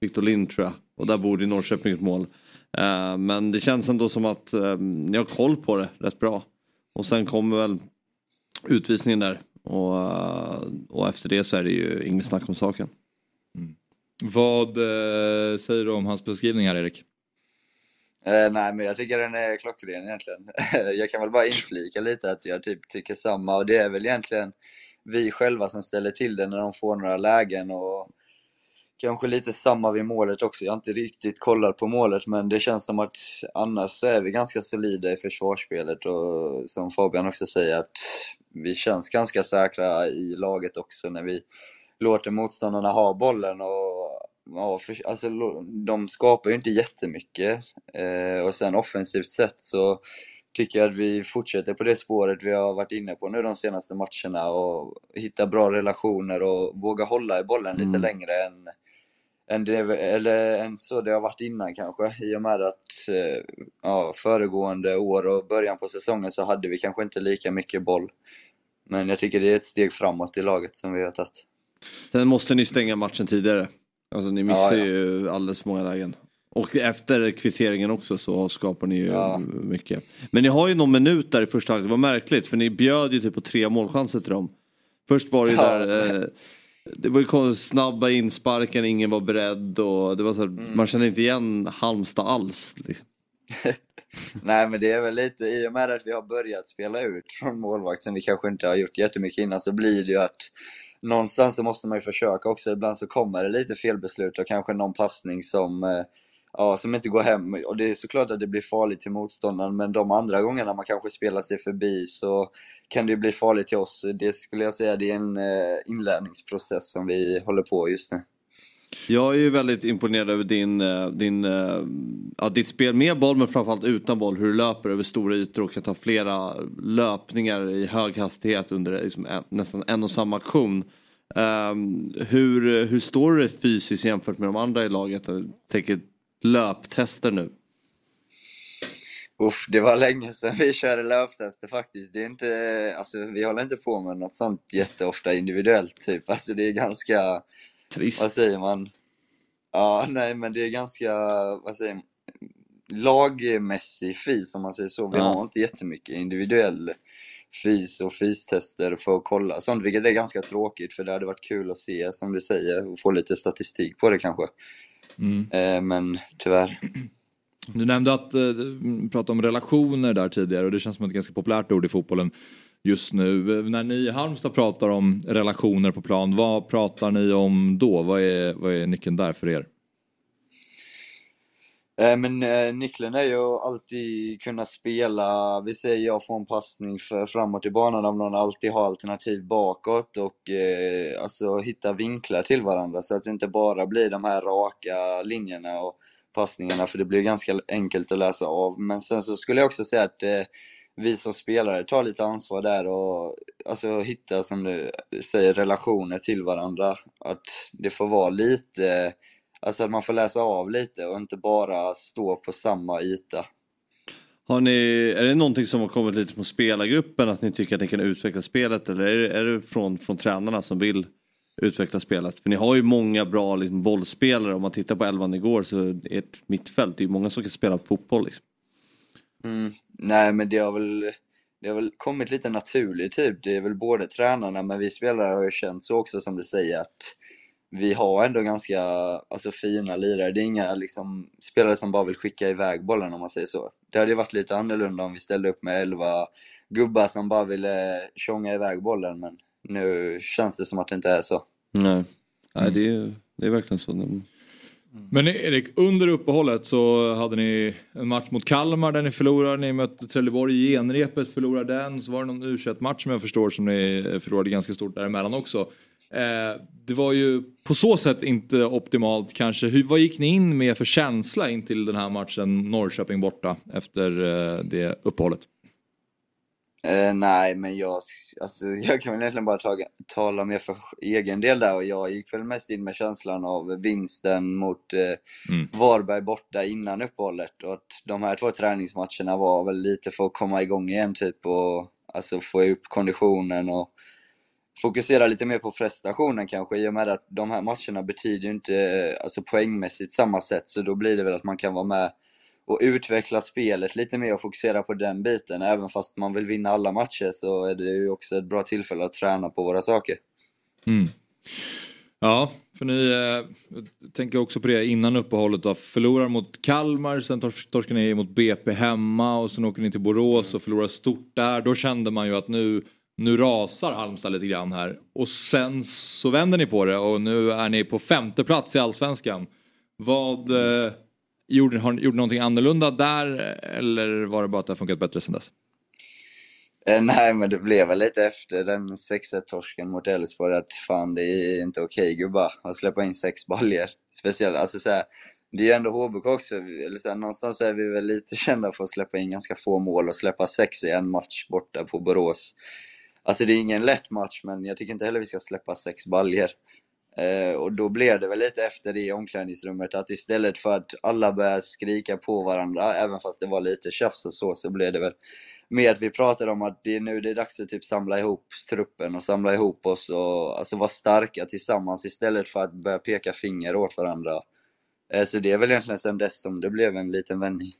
Victor Lind tror jag. Och där borde ju Norrköping ett mål. Eh, men det känns ändå som att eh, ni har koll på det rätt bra. Och sen kommer väl utvisningen där. Och, eh, och efter det så är det ju inget snack om saken. Mm. Vad eh, säger du om hans beskrivning här Erik? Eh, nej, men jag tycker den är klockren egentligen. jag kan väl bara inflika lite att jag typ tycker samma och det är väl egentligen vi själva som ställer till det när de får några lägen och kanske lite samma vid målet också. Jag har inte riktigt kollat på målet men det känns som att annars så är vi ganska solida i försvarsspelet och som Fabian också säger att vi känns ganska säkra i laget också när vi låter motståndarna ha bollen och ja, för, alltså, de skapar ju inte jättemycket. Eh, och sen offensivt sett så tycker jag att vi fortsätter på det spåret vi har varit inne på nu de senaste matcherna och hitta bra relationer och våga hålla i bollen lite Mm. längre än, än, det, eller, än så det har varit innan kanske. I och med att eh, ja, föregående år och början på säsongen så hade vi kanske inte lika mycket boll. Men jag tycker det är ett steg framåt i laget som vi har tagit. Sen måste ni stänga matchen tidigare. Alltså ni missar Ja, ja. ju alldeles för många lägen. Och efter kvitteringen också så skapar ni ju Ja. mycket. Men ni har ju någon minut där i första halvlek, det var märkligt för ni bjöd ju typ på tre målchanser till dem. Först var det ju där, eh, det var ju snabba insparkar, ingen var beredd och det var så här, Mm. man kände inte igen Halmstad alls. Liksom. Nej men det är väl lite, i och med att vi har börjat spela ut från målvakt som vi kanske inte har gjort jättemycket innan så blir det ju att någonstans så måste man ju försöka också. Ibland så kommer det lite felbeslut och kanske någon passning som, eh, ja, som inte går hem. Och det är såklart att det blir farligt till motståndaren men de andra gångerna man kanske spelar sig förbi så kan det ju bli farligt till oss. Det skulle jag säga det är en eh, inlärningsprocess som vi håller på just nu. Jag är ju väldigt imponerad över din, eh, din, eh, ja, ditt spel med boll men framförallt utan boll. Hur du löper över stora ytor och kan ta flera löpningar i hög hastighet under liksom en, nästan en och samma aktion. Um, hur, hur står du dig fysiskt jämfört med de andra i laget? Jag tänker löptester nu. Uff, det var länge sedan vi körde löptester faktiskt. Det är inte, alltså, vi håller inte på med något sånt jätteofta individuellt typ. Alltså det är ganska, Trist. vad säger man? Ja, nej men det är ganska, vad säger man? Lagmässig fys om man säger så. Vi Ja. har inte jättemycket individuell fys och fystester för att kolla sånt, vilket är ganska tråkigt för det hade varit kul att se, som du säger, och få lite statistik på det kanske. Mm. Eh, men tyvärr. Du nämnde att eh, du pratade om relationer där tidigare och det känns som ett ganska populärt ord i fotbollen just nu. När ni i Halmstad pratar om relationer på plan, vad pratar ni om då? Vad är, vad är nyckeln där för er? Eh, men eh, nyckeln är ju att alltid kunna spela, vi säger jag får en passning för framåt i banan om någon, alltid har alternativ bakåt och eh, alltså hitta vinklar till varandra så att det inte bara blir de här raka linjerna och passningarna för det blir ganska enkelt att läsa av. Men sen så skulle jag också säga att eh, vi som spelare tar lite ansvar där och alltså hitta, som du säger, relationer till varandra. Att det får vara lite Alltså att man får läsa av lite och inte bara stå på samma yta. Har ni, är det någonting som har kommit lite från spelargruppen att ni tycker att ni kan utveckla spelet eller är det, är det från, från tränarna som vill utveckla spelet? För ni har ju många bra liksom, bollspelare om man tittar på elvan igår så ert mittfält, det är ju många som kan spela fotboll. Liksom. Mm. Nej men det har väl det har väl kommit lite naturligt typ. Det är väl både tränarna men vi spelare har ju känt så också som du säger att vi har ändå ganska alltså, fina lirare. Det är inga liksom, spelare som bara vill skicka iväg bollen om man säger så. Det hade ju varit lite annorlunda om vi ställde upp med 11 gubbar som bara ville tjonga iväg bollen men nu känns det som att det inte är så. Nej, Nej det, är, det är verkligen så. Mm. Men Erik, under uppehållet så hade ni en match mot Kalmar där ni förlorade. Ni mötte Trelleborg i genrepet, förlorade den. Så var det någon u match som jag förstår som ni förlorade ganska stort däremellan också. Eh, det var ju på så sätt inte optimalt kanske. Hur, vad gick ni in med för känsla in till den här matchen Norrköping borta efter eh, det uppehållet? Eh, nej, men jag, alltså, jag kan väl egentligen bara ta, tala mer för egen del där. Och jag gick väl mest in med känslan av vinsten mot eh, Mm. Varberg borta innan uppehållet. Och att de här två träningsmatcherna var väl lite för att komma igång igen typ. Och alltså få upp konditionen och fokusera lite mer på prestationen kanske. I och med att de här matcherna betyder ju inte eh, alltså poängmässigt samma sätt. Så då blir det väl att man kan vara med och utveckla spelet lite mer och fokusera på den biten. Även fast man vill vinna alla matcher så är det ju också ett bra tillfälle att träna på våra saker. Mm. Ja, för ni eh, tänker också på det innan uppehållet då. Förlorar mot Kalmar, sen tors- torskar ni mot BP hemma och sen åker ni till Borås och förlorar stort där. Då kände man ju att nu, nu rasar Halmstad lite grann här. Och sen så vänder ni på det och nu är ni på femte plats i Allsvenskan. Vad eh, gjorde, har ni någonting annorlunda där eller var det bara att det har funkat bättre sen dess? Eh, nej, men det blev väl lite efter den 6-1-torsken mot Elfsborg att fan, det är inte okej gubbar att släppa in sex baljer. Speciellt, alltså så här, det är ju ändå HBK också, eller så här, någonstans är vi väl lite kända för att släppa in ganska få mål och släppa sex i en match borta på Borås. Alltså det är ingen lätt match, men jag tycker inte heller vi ska släppa sex baljer. Eh, och då blev det väl lite efter det i omklädningsrummet att istället för att alla började skrika på varandra, även fast det var lite tjafs och så, så blev det väl mer att vi pratade om att det är nu det är dags att typ samla ihop truppen och samla ihop oss och alltså vara starka tillsammans istället för att börja peka finger åt varandra. Eh, så det är väl egentligen sen dess som det blev en liten vändning.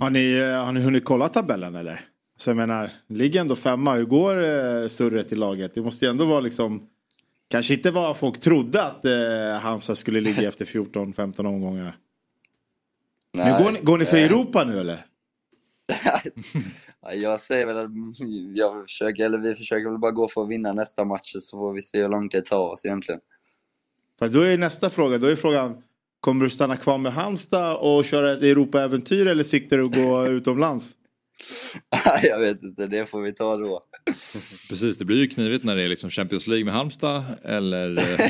Har, ni, eh, har ni hunnit kolla tabellen eller? Så jag menar, ligger ändå femma. Hur går eh, surret i laget? Det måste ju ändå vara liksom Kanske inte vad folk trodde att eh, Halmstad skulle ligga efter 14-15 omgångar. Nej, nu går, ni, går ni för eh. Europa nu eller? Ja, Jag säger väl att jag försöker, eller vi försöker väl bara gå för att vinna nästa match så får vi se hur långt det tar oss egentligen. För då är nästa fråga, då är frågan Kommer du stanna kvar med Halmstad och köra ett Europa-äventyr eller siktar du att gå utomlands? jag vet inte, det får vi ta då. Precis, det blir ju knivigt när det är liksom Champions League med Halmstad eller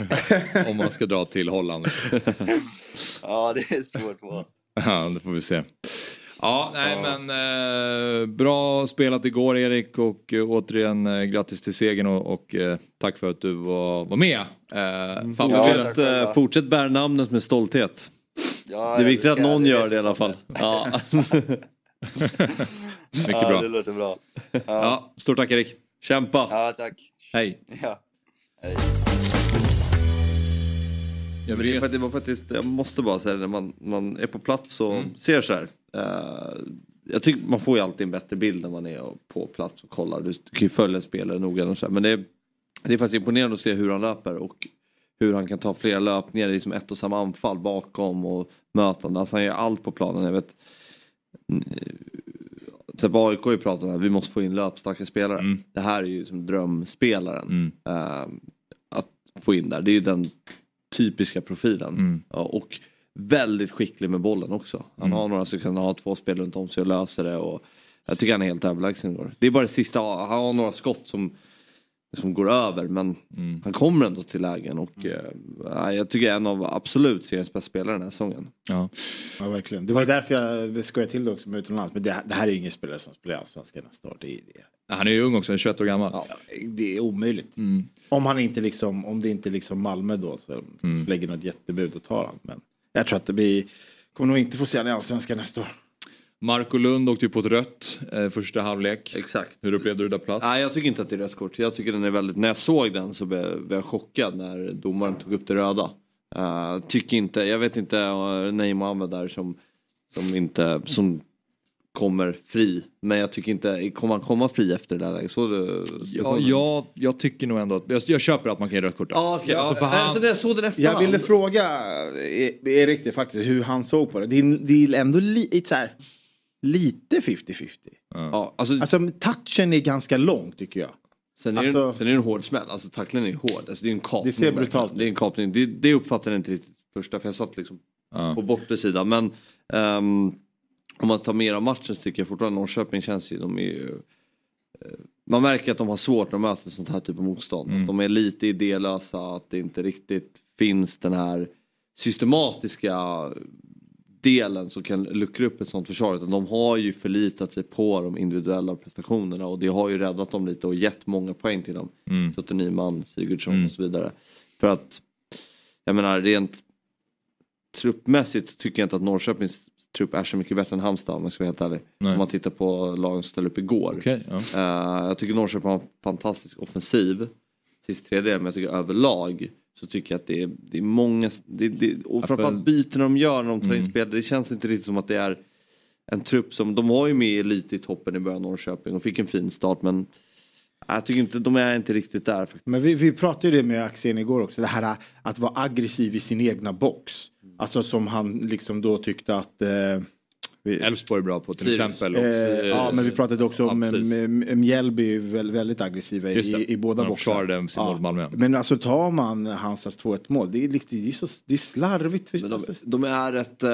eh, om man ska dra till Holland. Ja, det är svårt val. Ja, det får vi se. Ja, nej men eh, bra spelat igår Erik och eh, återigen eh, grattis till segern och, och eh, tack för att du var, var med. Eh, fan, Fortsätt, fortsätt, eh, fortsätt bära namnet med stolthet. Ja, det är viktigt att någon det gör det i alla fall. Ja. Mycket ja, bra. det låter bra. Ja, Ja, stort tack Erik. Kämpa! ja tack. Hej. Ja. Hej. Jag vet. faktiskt, det var faktiskt, jag måste bara säga det, när man, man är på plats och ser så här. Eh, jag tycker man får ju alltid en bättre bild när man är på plats och kollar. Du, du kan ju följa en spelare noga och så här. Men det är, det är faktiskt imponerande att se hur han löper och hur han kan ta flera löpningar i liksom ett och samma anfall bakom och mötande. Alltså han gör allt på planen. Jag vet, så här, AIK har ju pratat om att vi måste få in löpstarka spelare. Det här är ju som drömspelaren. eh, att få in där. Det är ju den typiska profilen. Ja, och väldigt skicklig med bollen också. Han har några kan han ha två spel runt om sig och löser det. Och jag tycker han är helt överlägsen igår. Det är bara det sista, han har några skott som, som går över men han kommer ändå till lägen. Och eh, jag tycker en av absolut seriens bästa spelare den här säsongen. Ja. Ja, verkligen. Det var därför jag skojade till det också med utomlands. Men det, det här är ju ingen spelare som spelar i Allsvenskan nästa år. Det, är- det, Han är ju ung också, 21 år gammal. det är omöjligt. Om, han inte liksom, om det inte är liksom Malmö då som lägger något jättebud och tar han. Men jag tror att det blir, kommer nog inte få se honom i Allsvenskan nästa år. Marco Lund åkte ju på ett rött eh, första halvlek. Exakt. Hur upplevde du det plats? Nej jag tycker inte att det är rött kort. Jag tycker den är väldigt, när jag såg den så blev jag chockad när domaren tog upp det röda. Uh, tycker inte, jag vet inte, uh, Neymar Ahmed där som, som inte, som kommer fri. Men jag tycker inte, kommer han komma fri efter det där läget? Så du, Ja, jag, jag tycker nog ändå att, jag, jag köper att man kan ge rött kort. där. Ja. Alltså, han- alltså, när jag såg den Jag efterhand. ville fråga Erik det faktiskt hur han såg på det. Det är, det är ändå li, så här, lite 50-50. Ja, alltså, Alltså touchen är ganska lång tycker jag. sen, är alltså- sen är det en hård smäll. Alltså tacklingen är ju hård. Alltså, det är en kapning. Det ser brutalt. Det är en kapning. Det, det uppfattade jag inte riktigt första för jag satt liksom Ja. på bortre sidan. Men ehm, om man tar mer av matchen så tycker jag fortfarande Norrköping känns ju, de är ju eh, man märker att de har svårt när de möter sånt här typ av motstånd. Mm. De är lite idélösa, att det inte riktigt finns den här systematiska delen som kan luckra upp ett sånt försvar. Utan de har ju förlitat sig på de individuella prestationerna och det har ju räddat dem lite och gett många poäng till dem. Mm. Tutte Nyman, Sigurdsson Mm. och så vidare. För att, jag menar rent truppmässigt tycker jag inte att Norrköpings trupp är så mycket bättre än Halmstad om jag ska vara helt ärlig. Nej. Om man tittar på lagen som ställde upp igår. Okej, ja. Eh, jag tycker Norrköping har en fantastisk offensiv. Sist tredje, men jag tycker överlag så tycker jag att det är, det är många, det, det, och framförallt för- byten de gör när de tar in Mm. spel. Det känns inte riktigt som att det är en trupp som, de var ju med lite i toppen i början Norrköping och fick en fin start men jag tycker inte, de är inte riktigt där. faktiskt. Men vi, vi pratade ju det med Axén igår också. Det här att vara aggressiv i sin egna box. Alltså som han liksom då tyckte att eh, Elfsborg är bra på till Sirius. exempel. Och, Eh, ja, men vi pratade också om Ja, M- Mjällby väldigt aggressiva i, i båda När de boxar. försvarade sin mål Malmö. Men alltså tar man Hansas 2-1 mål, det är, det är, så, det är slarvigt. Men de, de är rätt, eh,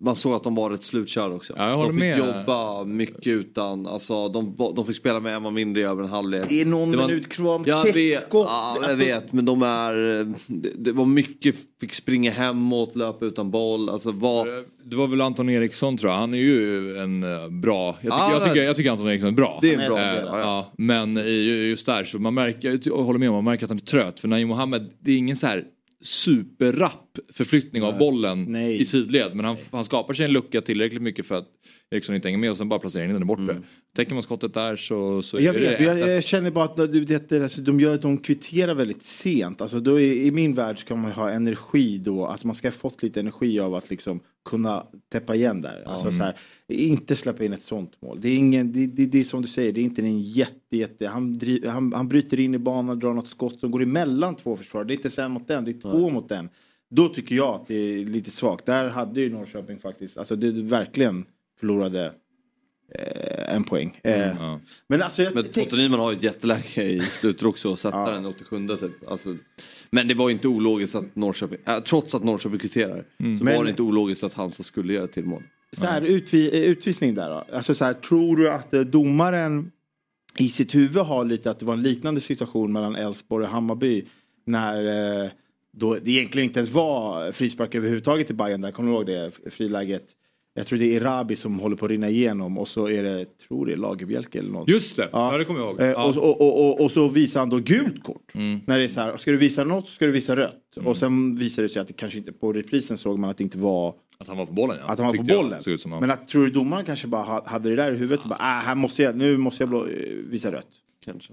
man såg att de var rätt slutkörda också. Ja, jag håller de fick med. jobba mycket utan, alltså de, de fick spela med en man mindre i över en halvlek. det är någon Det var- minut kvar, Jag tätt vet, skott. ja, jag Alltså, vet, men de är, det, det var mycket, fick springa hemåt, löpa utan boll, alltså var, Det var väl Anton Eriksson tror jag. Han är ju en eh, bra. Jag tycker, Ja, jag tycker, jag tycker Anton Eriksson är bra. Det är en bra spelare, ja. Men just där så man märker, jag håller med om, man märker att han är trött. För Naim Mohammed, det är ingen så här superrapp förflyttning av bollen Nej. i sidled. Men han, han skapar sig en lucka tillräckligt mycket för att Eriksson inte hänger med och sen bara placerar in den borta. Mm. Täcker man skottet där så, så Jag är vet, det jag, 1-1. jag känner bara att du vet, alltså, de, gör, de kvitterar väldigt sent. Alltså, då är, I min värld ska man ha energi då. Alltså, man ska ha fått lite energi av att liksom kunna täppa igen där. Alltså, så här, inte släppa in ett sånt mål. Det är, ingen, det, det, det är som du säger, det är inte en jätte, jätte han, driv, han, han bryter in i banan, drar något skott som går emellan två försvarare. Det är inte sen mot den, det är två mot den. Då tycker jag att det är lite svagt. Där hade ju Norrköping faktiskt, alltså det verkligen förlorade eh, en poäng. Eh, Ja. Men alltså jag men tänk- Tottenham har ju ett jätteläge i slutet också att sätta Ja. den 87 typ. Alltså, men det var inte ologiskt att Norrköping, äh, trots att Norrköping kvitterar, så Mm. Men- var det inte ologiskt att Halmstad skulle göra till mål. Så här, utvi, eh, utvisning där då. Alltså så här, tror du att eh, domaren i sitt huvud har lite att det var en liknande situation mellan Elfsborg och Hammarby när eh, då det egentligen inte ens var frispark överhuvudtaget i Bayern där, kommer du ihåg det friläget? Jag tror det är Erabi som håller på att rinna igenom och så är det, tror det är Lagerbielke eller något. Just det, ja. det kommer jag ihåg. Eh, Ja. och, och, och, och, och så visar han då gult kort. Mm. När det är så här, ska du visa något så ska du visa rött. Och sen visar det sig att det kanske inte, på reprisen såg man att det inte var Att han var på bollen ja. att han var på Tyckte jag. bollen. Som han. Men att, tror du domaren kanske bara ha- hade det där i huvudet och bara, ah, här måste jag, nu måste jag blå, eh, visa rött. Kanske.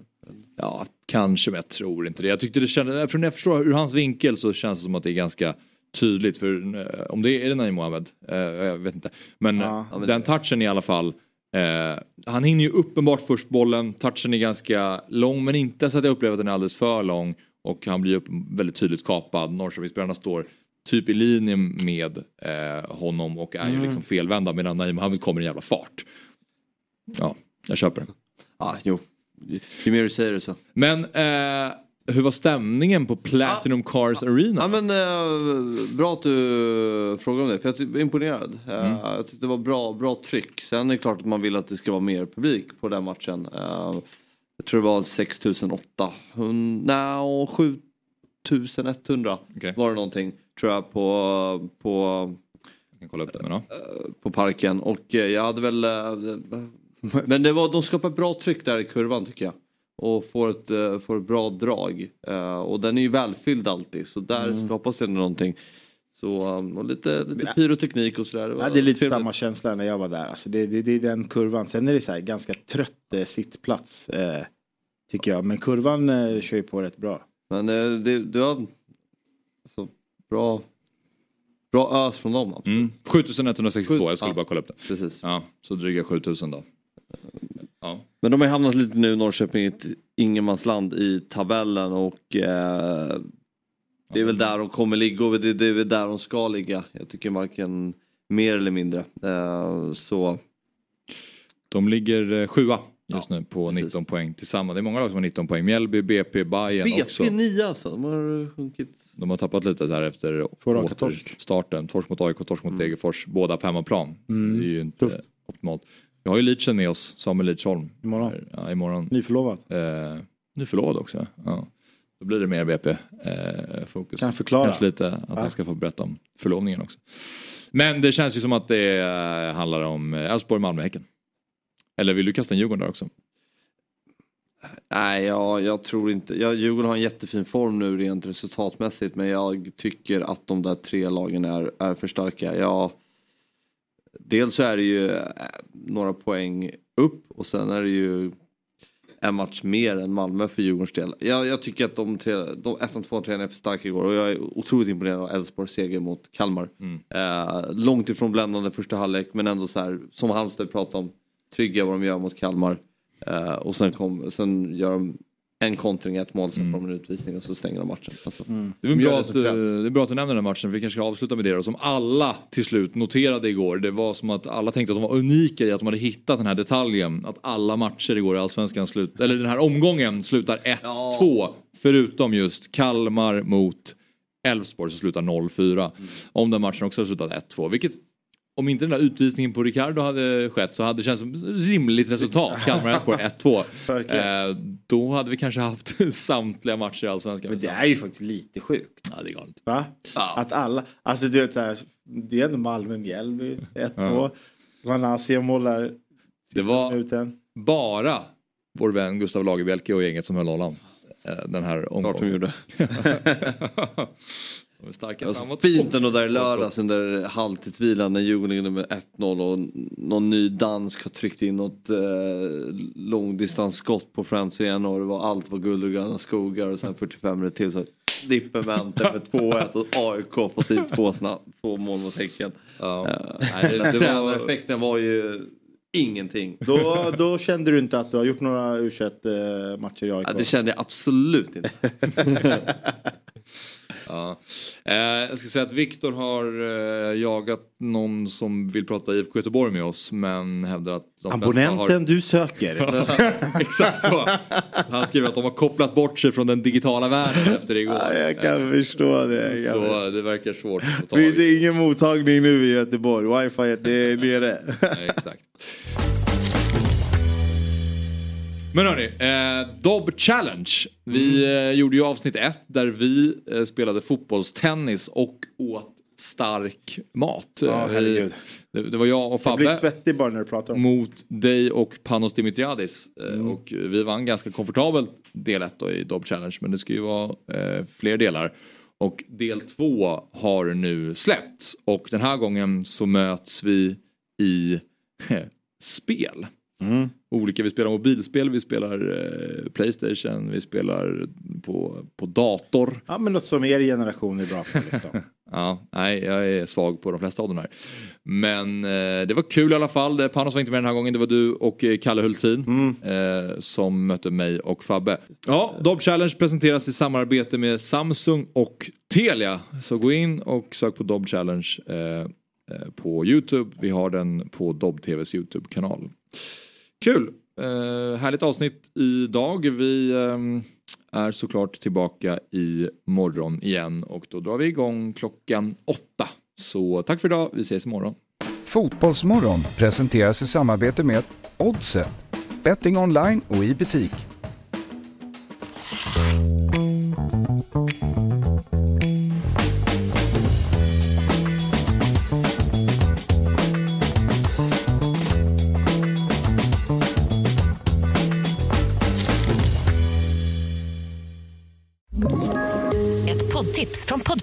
Ja, kanske, men jag tror inte det. Jag tyckte det kändes, för när jag förstår ur hans vinkel så känns det som att det är ganska tydligt. För eh, om det är, är det Naim Mohammed? Eh, jag vet inte. Men Ja. den touchen i alla fall. Eh, han hinner ju uppenbart först bollen. Touchen är ganska lång men inte så att jag upplever att den är alldeles för lång. Och han blir upp, väldigt tydligt skapad. Norrköpingsspelarna står typ i linje med eh, honom och är ju Mm. liksom felvända medan Naim Mohammed kommer i jävla fart. Ja, jag köper det. Ja, jo. Ju mer du säger det så. Men eh, hur var stämningen på Platinum Cars Arena? Ja men eh, bra att du frågar om det för jag är imponerad. Eh, Mm. Jag tyckte det var bra, bra tryck. Sen är det klart att man vill att det ska vara mer publik på den matchen. Eh, jag tror det var 6800, nej 7100 Okej. var det någonting tror jag på, på, Jag kolla upp det. Men, ja. på parken. Och eh, jag hade väl, eh, men det var, de skapar bra tryck där i kurvan tycker jag. Och får ett, eh, får ett bra drag. Eh, och den är ju välfylld alltid så där Mm. skapas det någonting. Så, um, och lite, lite pyroteknik och sådär. Ja, det är lite trevligt. samma känsla när jag var där. Alltså det, det, det är den kurvan. Sen är det så här, ganska trött eh, sittplats. Eh, tycker jag. Men kurvan eh, kör ju på rätt bra. Men eh, det, det var alltså, bra, bra ös från dem. absolut. Mm. 7162, jag skulle Ja. bara kolla upp det. Precis. Ja, så dryga 7000 då. Ja. Men de har hamnat lite nu Norrköping i ett ingenmansland i tabellen och eh, det är väl där de kommer ligga och det, det är väl där de ska ligga. Jag tycker varken mer eller mindre. Eh, så De ligger eh, sjua just nu på 19 poäng tillsammans. Det är många lag som har 19 poäng. Mjällby, BP, Bayern också. BP 9 alltså, de har sjunkit. De har tappat lite där efter återstarten. Torsk mot AIK, torsk mot Degerfors. Båda på hemmaplan. Mm. Det är ju inte Tufft. optimalt. Vi har ju Leachen med oss, Samuel Leachholm. Imorgon. Ja, imorgon. Nyförlovad. Eh, nyförlovad också. Ja. Då blir det mer BP-fokus. Kan jag förklara? Kanske lite att Ja. han ska få berätta om förlovningen också. Men det känns ju som att det eh, handlar om eh, Elfsborg, Malmö, Häcken. Eller vill du kasta en Djurgården där också? Nej, jag, jag tror inte. Jag, Djurgården har en jättefin form nu rent resultatmässigt men jag tycker att de där tre lagen är, är för starka. Jag, dels så är det ju eh, några poäng upp och sen är det ju en match mer än Malmö för Djurgårdens del. Jag, jag tycker att de tre, de ettan, tvåan, trean är för starka igår och jag är otroligt imponerad av Elfsborgs seger mot Kalmar. Eh, långt ifrån bländande första halvlek men ändå så här som Halmstad pratade om, trygga vad de gör mot Kalmar. Eh, och sen, kom, sen gör de en kontring, ett mål, sen får de en utvisning och så stänger de matchen. Alltså, Det är, bra att, krävs. du- det är bra att du nämner den matchen, för vi kanske ska avsluta med det då. Som alla till slut noterade igår, det var som att alla tänkte att de var unika i att de hade hittat den här detaljen. Att alla matcher igår i Allsvenskan, slut, eller den här omgången, slutar 1-2. Förutom just Kalmar mot Elfsborg som slutar 0-4. Om den matchen också hade slutat 1-2, vilket om inte den där utvisningen på Ricardo hade skett så hade det känts som ett rimligt resultat. Kalmar-Elfsborg 1-2. Eh, då hade vi kanske haft samtliga matcher i Allsvenskan. Men det är ju faktiskt lite sjukt. Ja, det är galet. Va? Att alla, alltså du vet så här, det är ändå Malmö-Mjällby 1-2. Ja. Van mål där. Det var minuten. bara vår vän Gustav Lagerbielke och gänget som höll nollan. Eh, Den här omgången. Klart de gjorde. starka Det var så framåt. fint ändå där i lördags under halvtidsvilan när Djurgården ligger med 1-0 och någon ny dansk har tryckt in något eh, långdistansskott på Friends igen och det var allt var guld och gröna skogar och sen 45 minuter till så Dippen väntar med 2-1 och AIK fått hit två, snabbt, två mål mot Häcken. Ja. Uh, det var- Tränareffekten var ju ingenting. Då, då kände du inte att du har gjort några u eh, matcher i AIK? Ja, det kände jag absolut inte. Ja. Eh, jag ska säga att Viktor har eh, jagat någon som vill prata IFK Göteborg med oss men hävdar att de Abonnenten har... du söker. Exakt så. Han skriver att de har kopplat bort sig från den digitala världen efter igår. Ja, jag kan förstå det. Jag Så det verkar svårt att ta Det finns ingen mottagning nu i Göteborg. Wifi det är nere. Exakt. Men hörni, eh, Dobb Challenge. Vi Mm. eh, gjorde ju avsnitt ett där vi eh, spelade fotbollstennis och åt stark mat. Ja, herregud. det, det var jag och Jag blir Fabbe svettig bara när du pratar om mot dig och Panos Dimitriadis. Eh, Mm. Och vi vann ganska komfortabelt del ett då i Dobb Challenge men det ska ju vara fler delar. Och del två har nu släppts och den här gången så möts vi i spel. Mm. Olika, vi spelar mobilspel, vi spelar eh, Playstation, vi spelar på, på dator. Ja men något som er generation är bra på liksom. Ja, nej, jag är svag på de flesta av de här. Men eh, det var kul i alla fall. Panos var inte med den här gången. Det var du och eh, Kalle Hultin eh, som mötte mig och Fabbe. Ja, Dobb Challenge presenteras i samarbete med Samsung och Telia. Så gå in och sök på Dobb Challenge eh, eh, på Youtube. Vi har den på Dobb TVs Youtube-kanal. Kul! Eh, härligt avsnitt idag. Vi eh, är såklart tillbaka i morgon igen och då drar vi igång klockan åtta. Så tack för idag, vi ses imorgon. Fotbollsmorgon presenteras i samarbete med Oddset, betting online och i butik.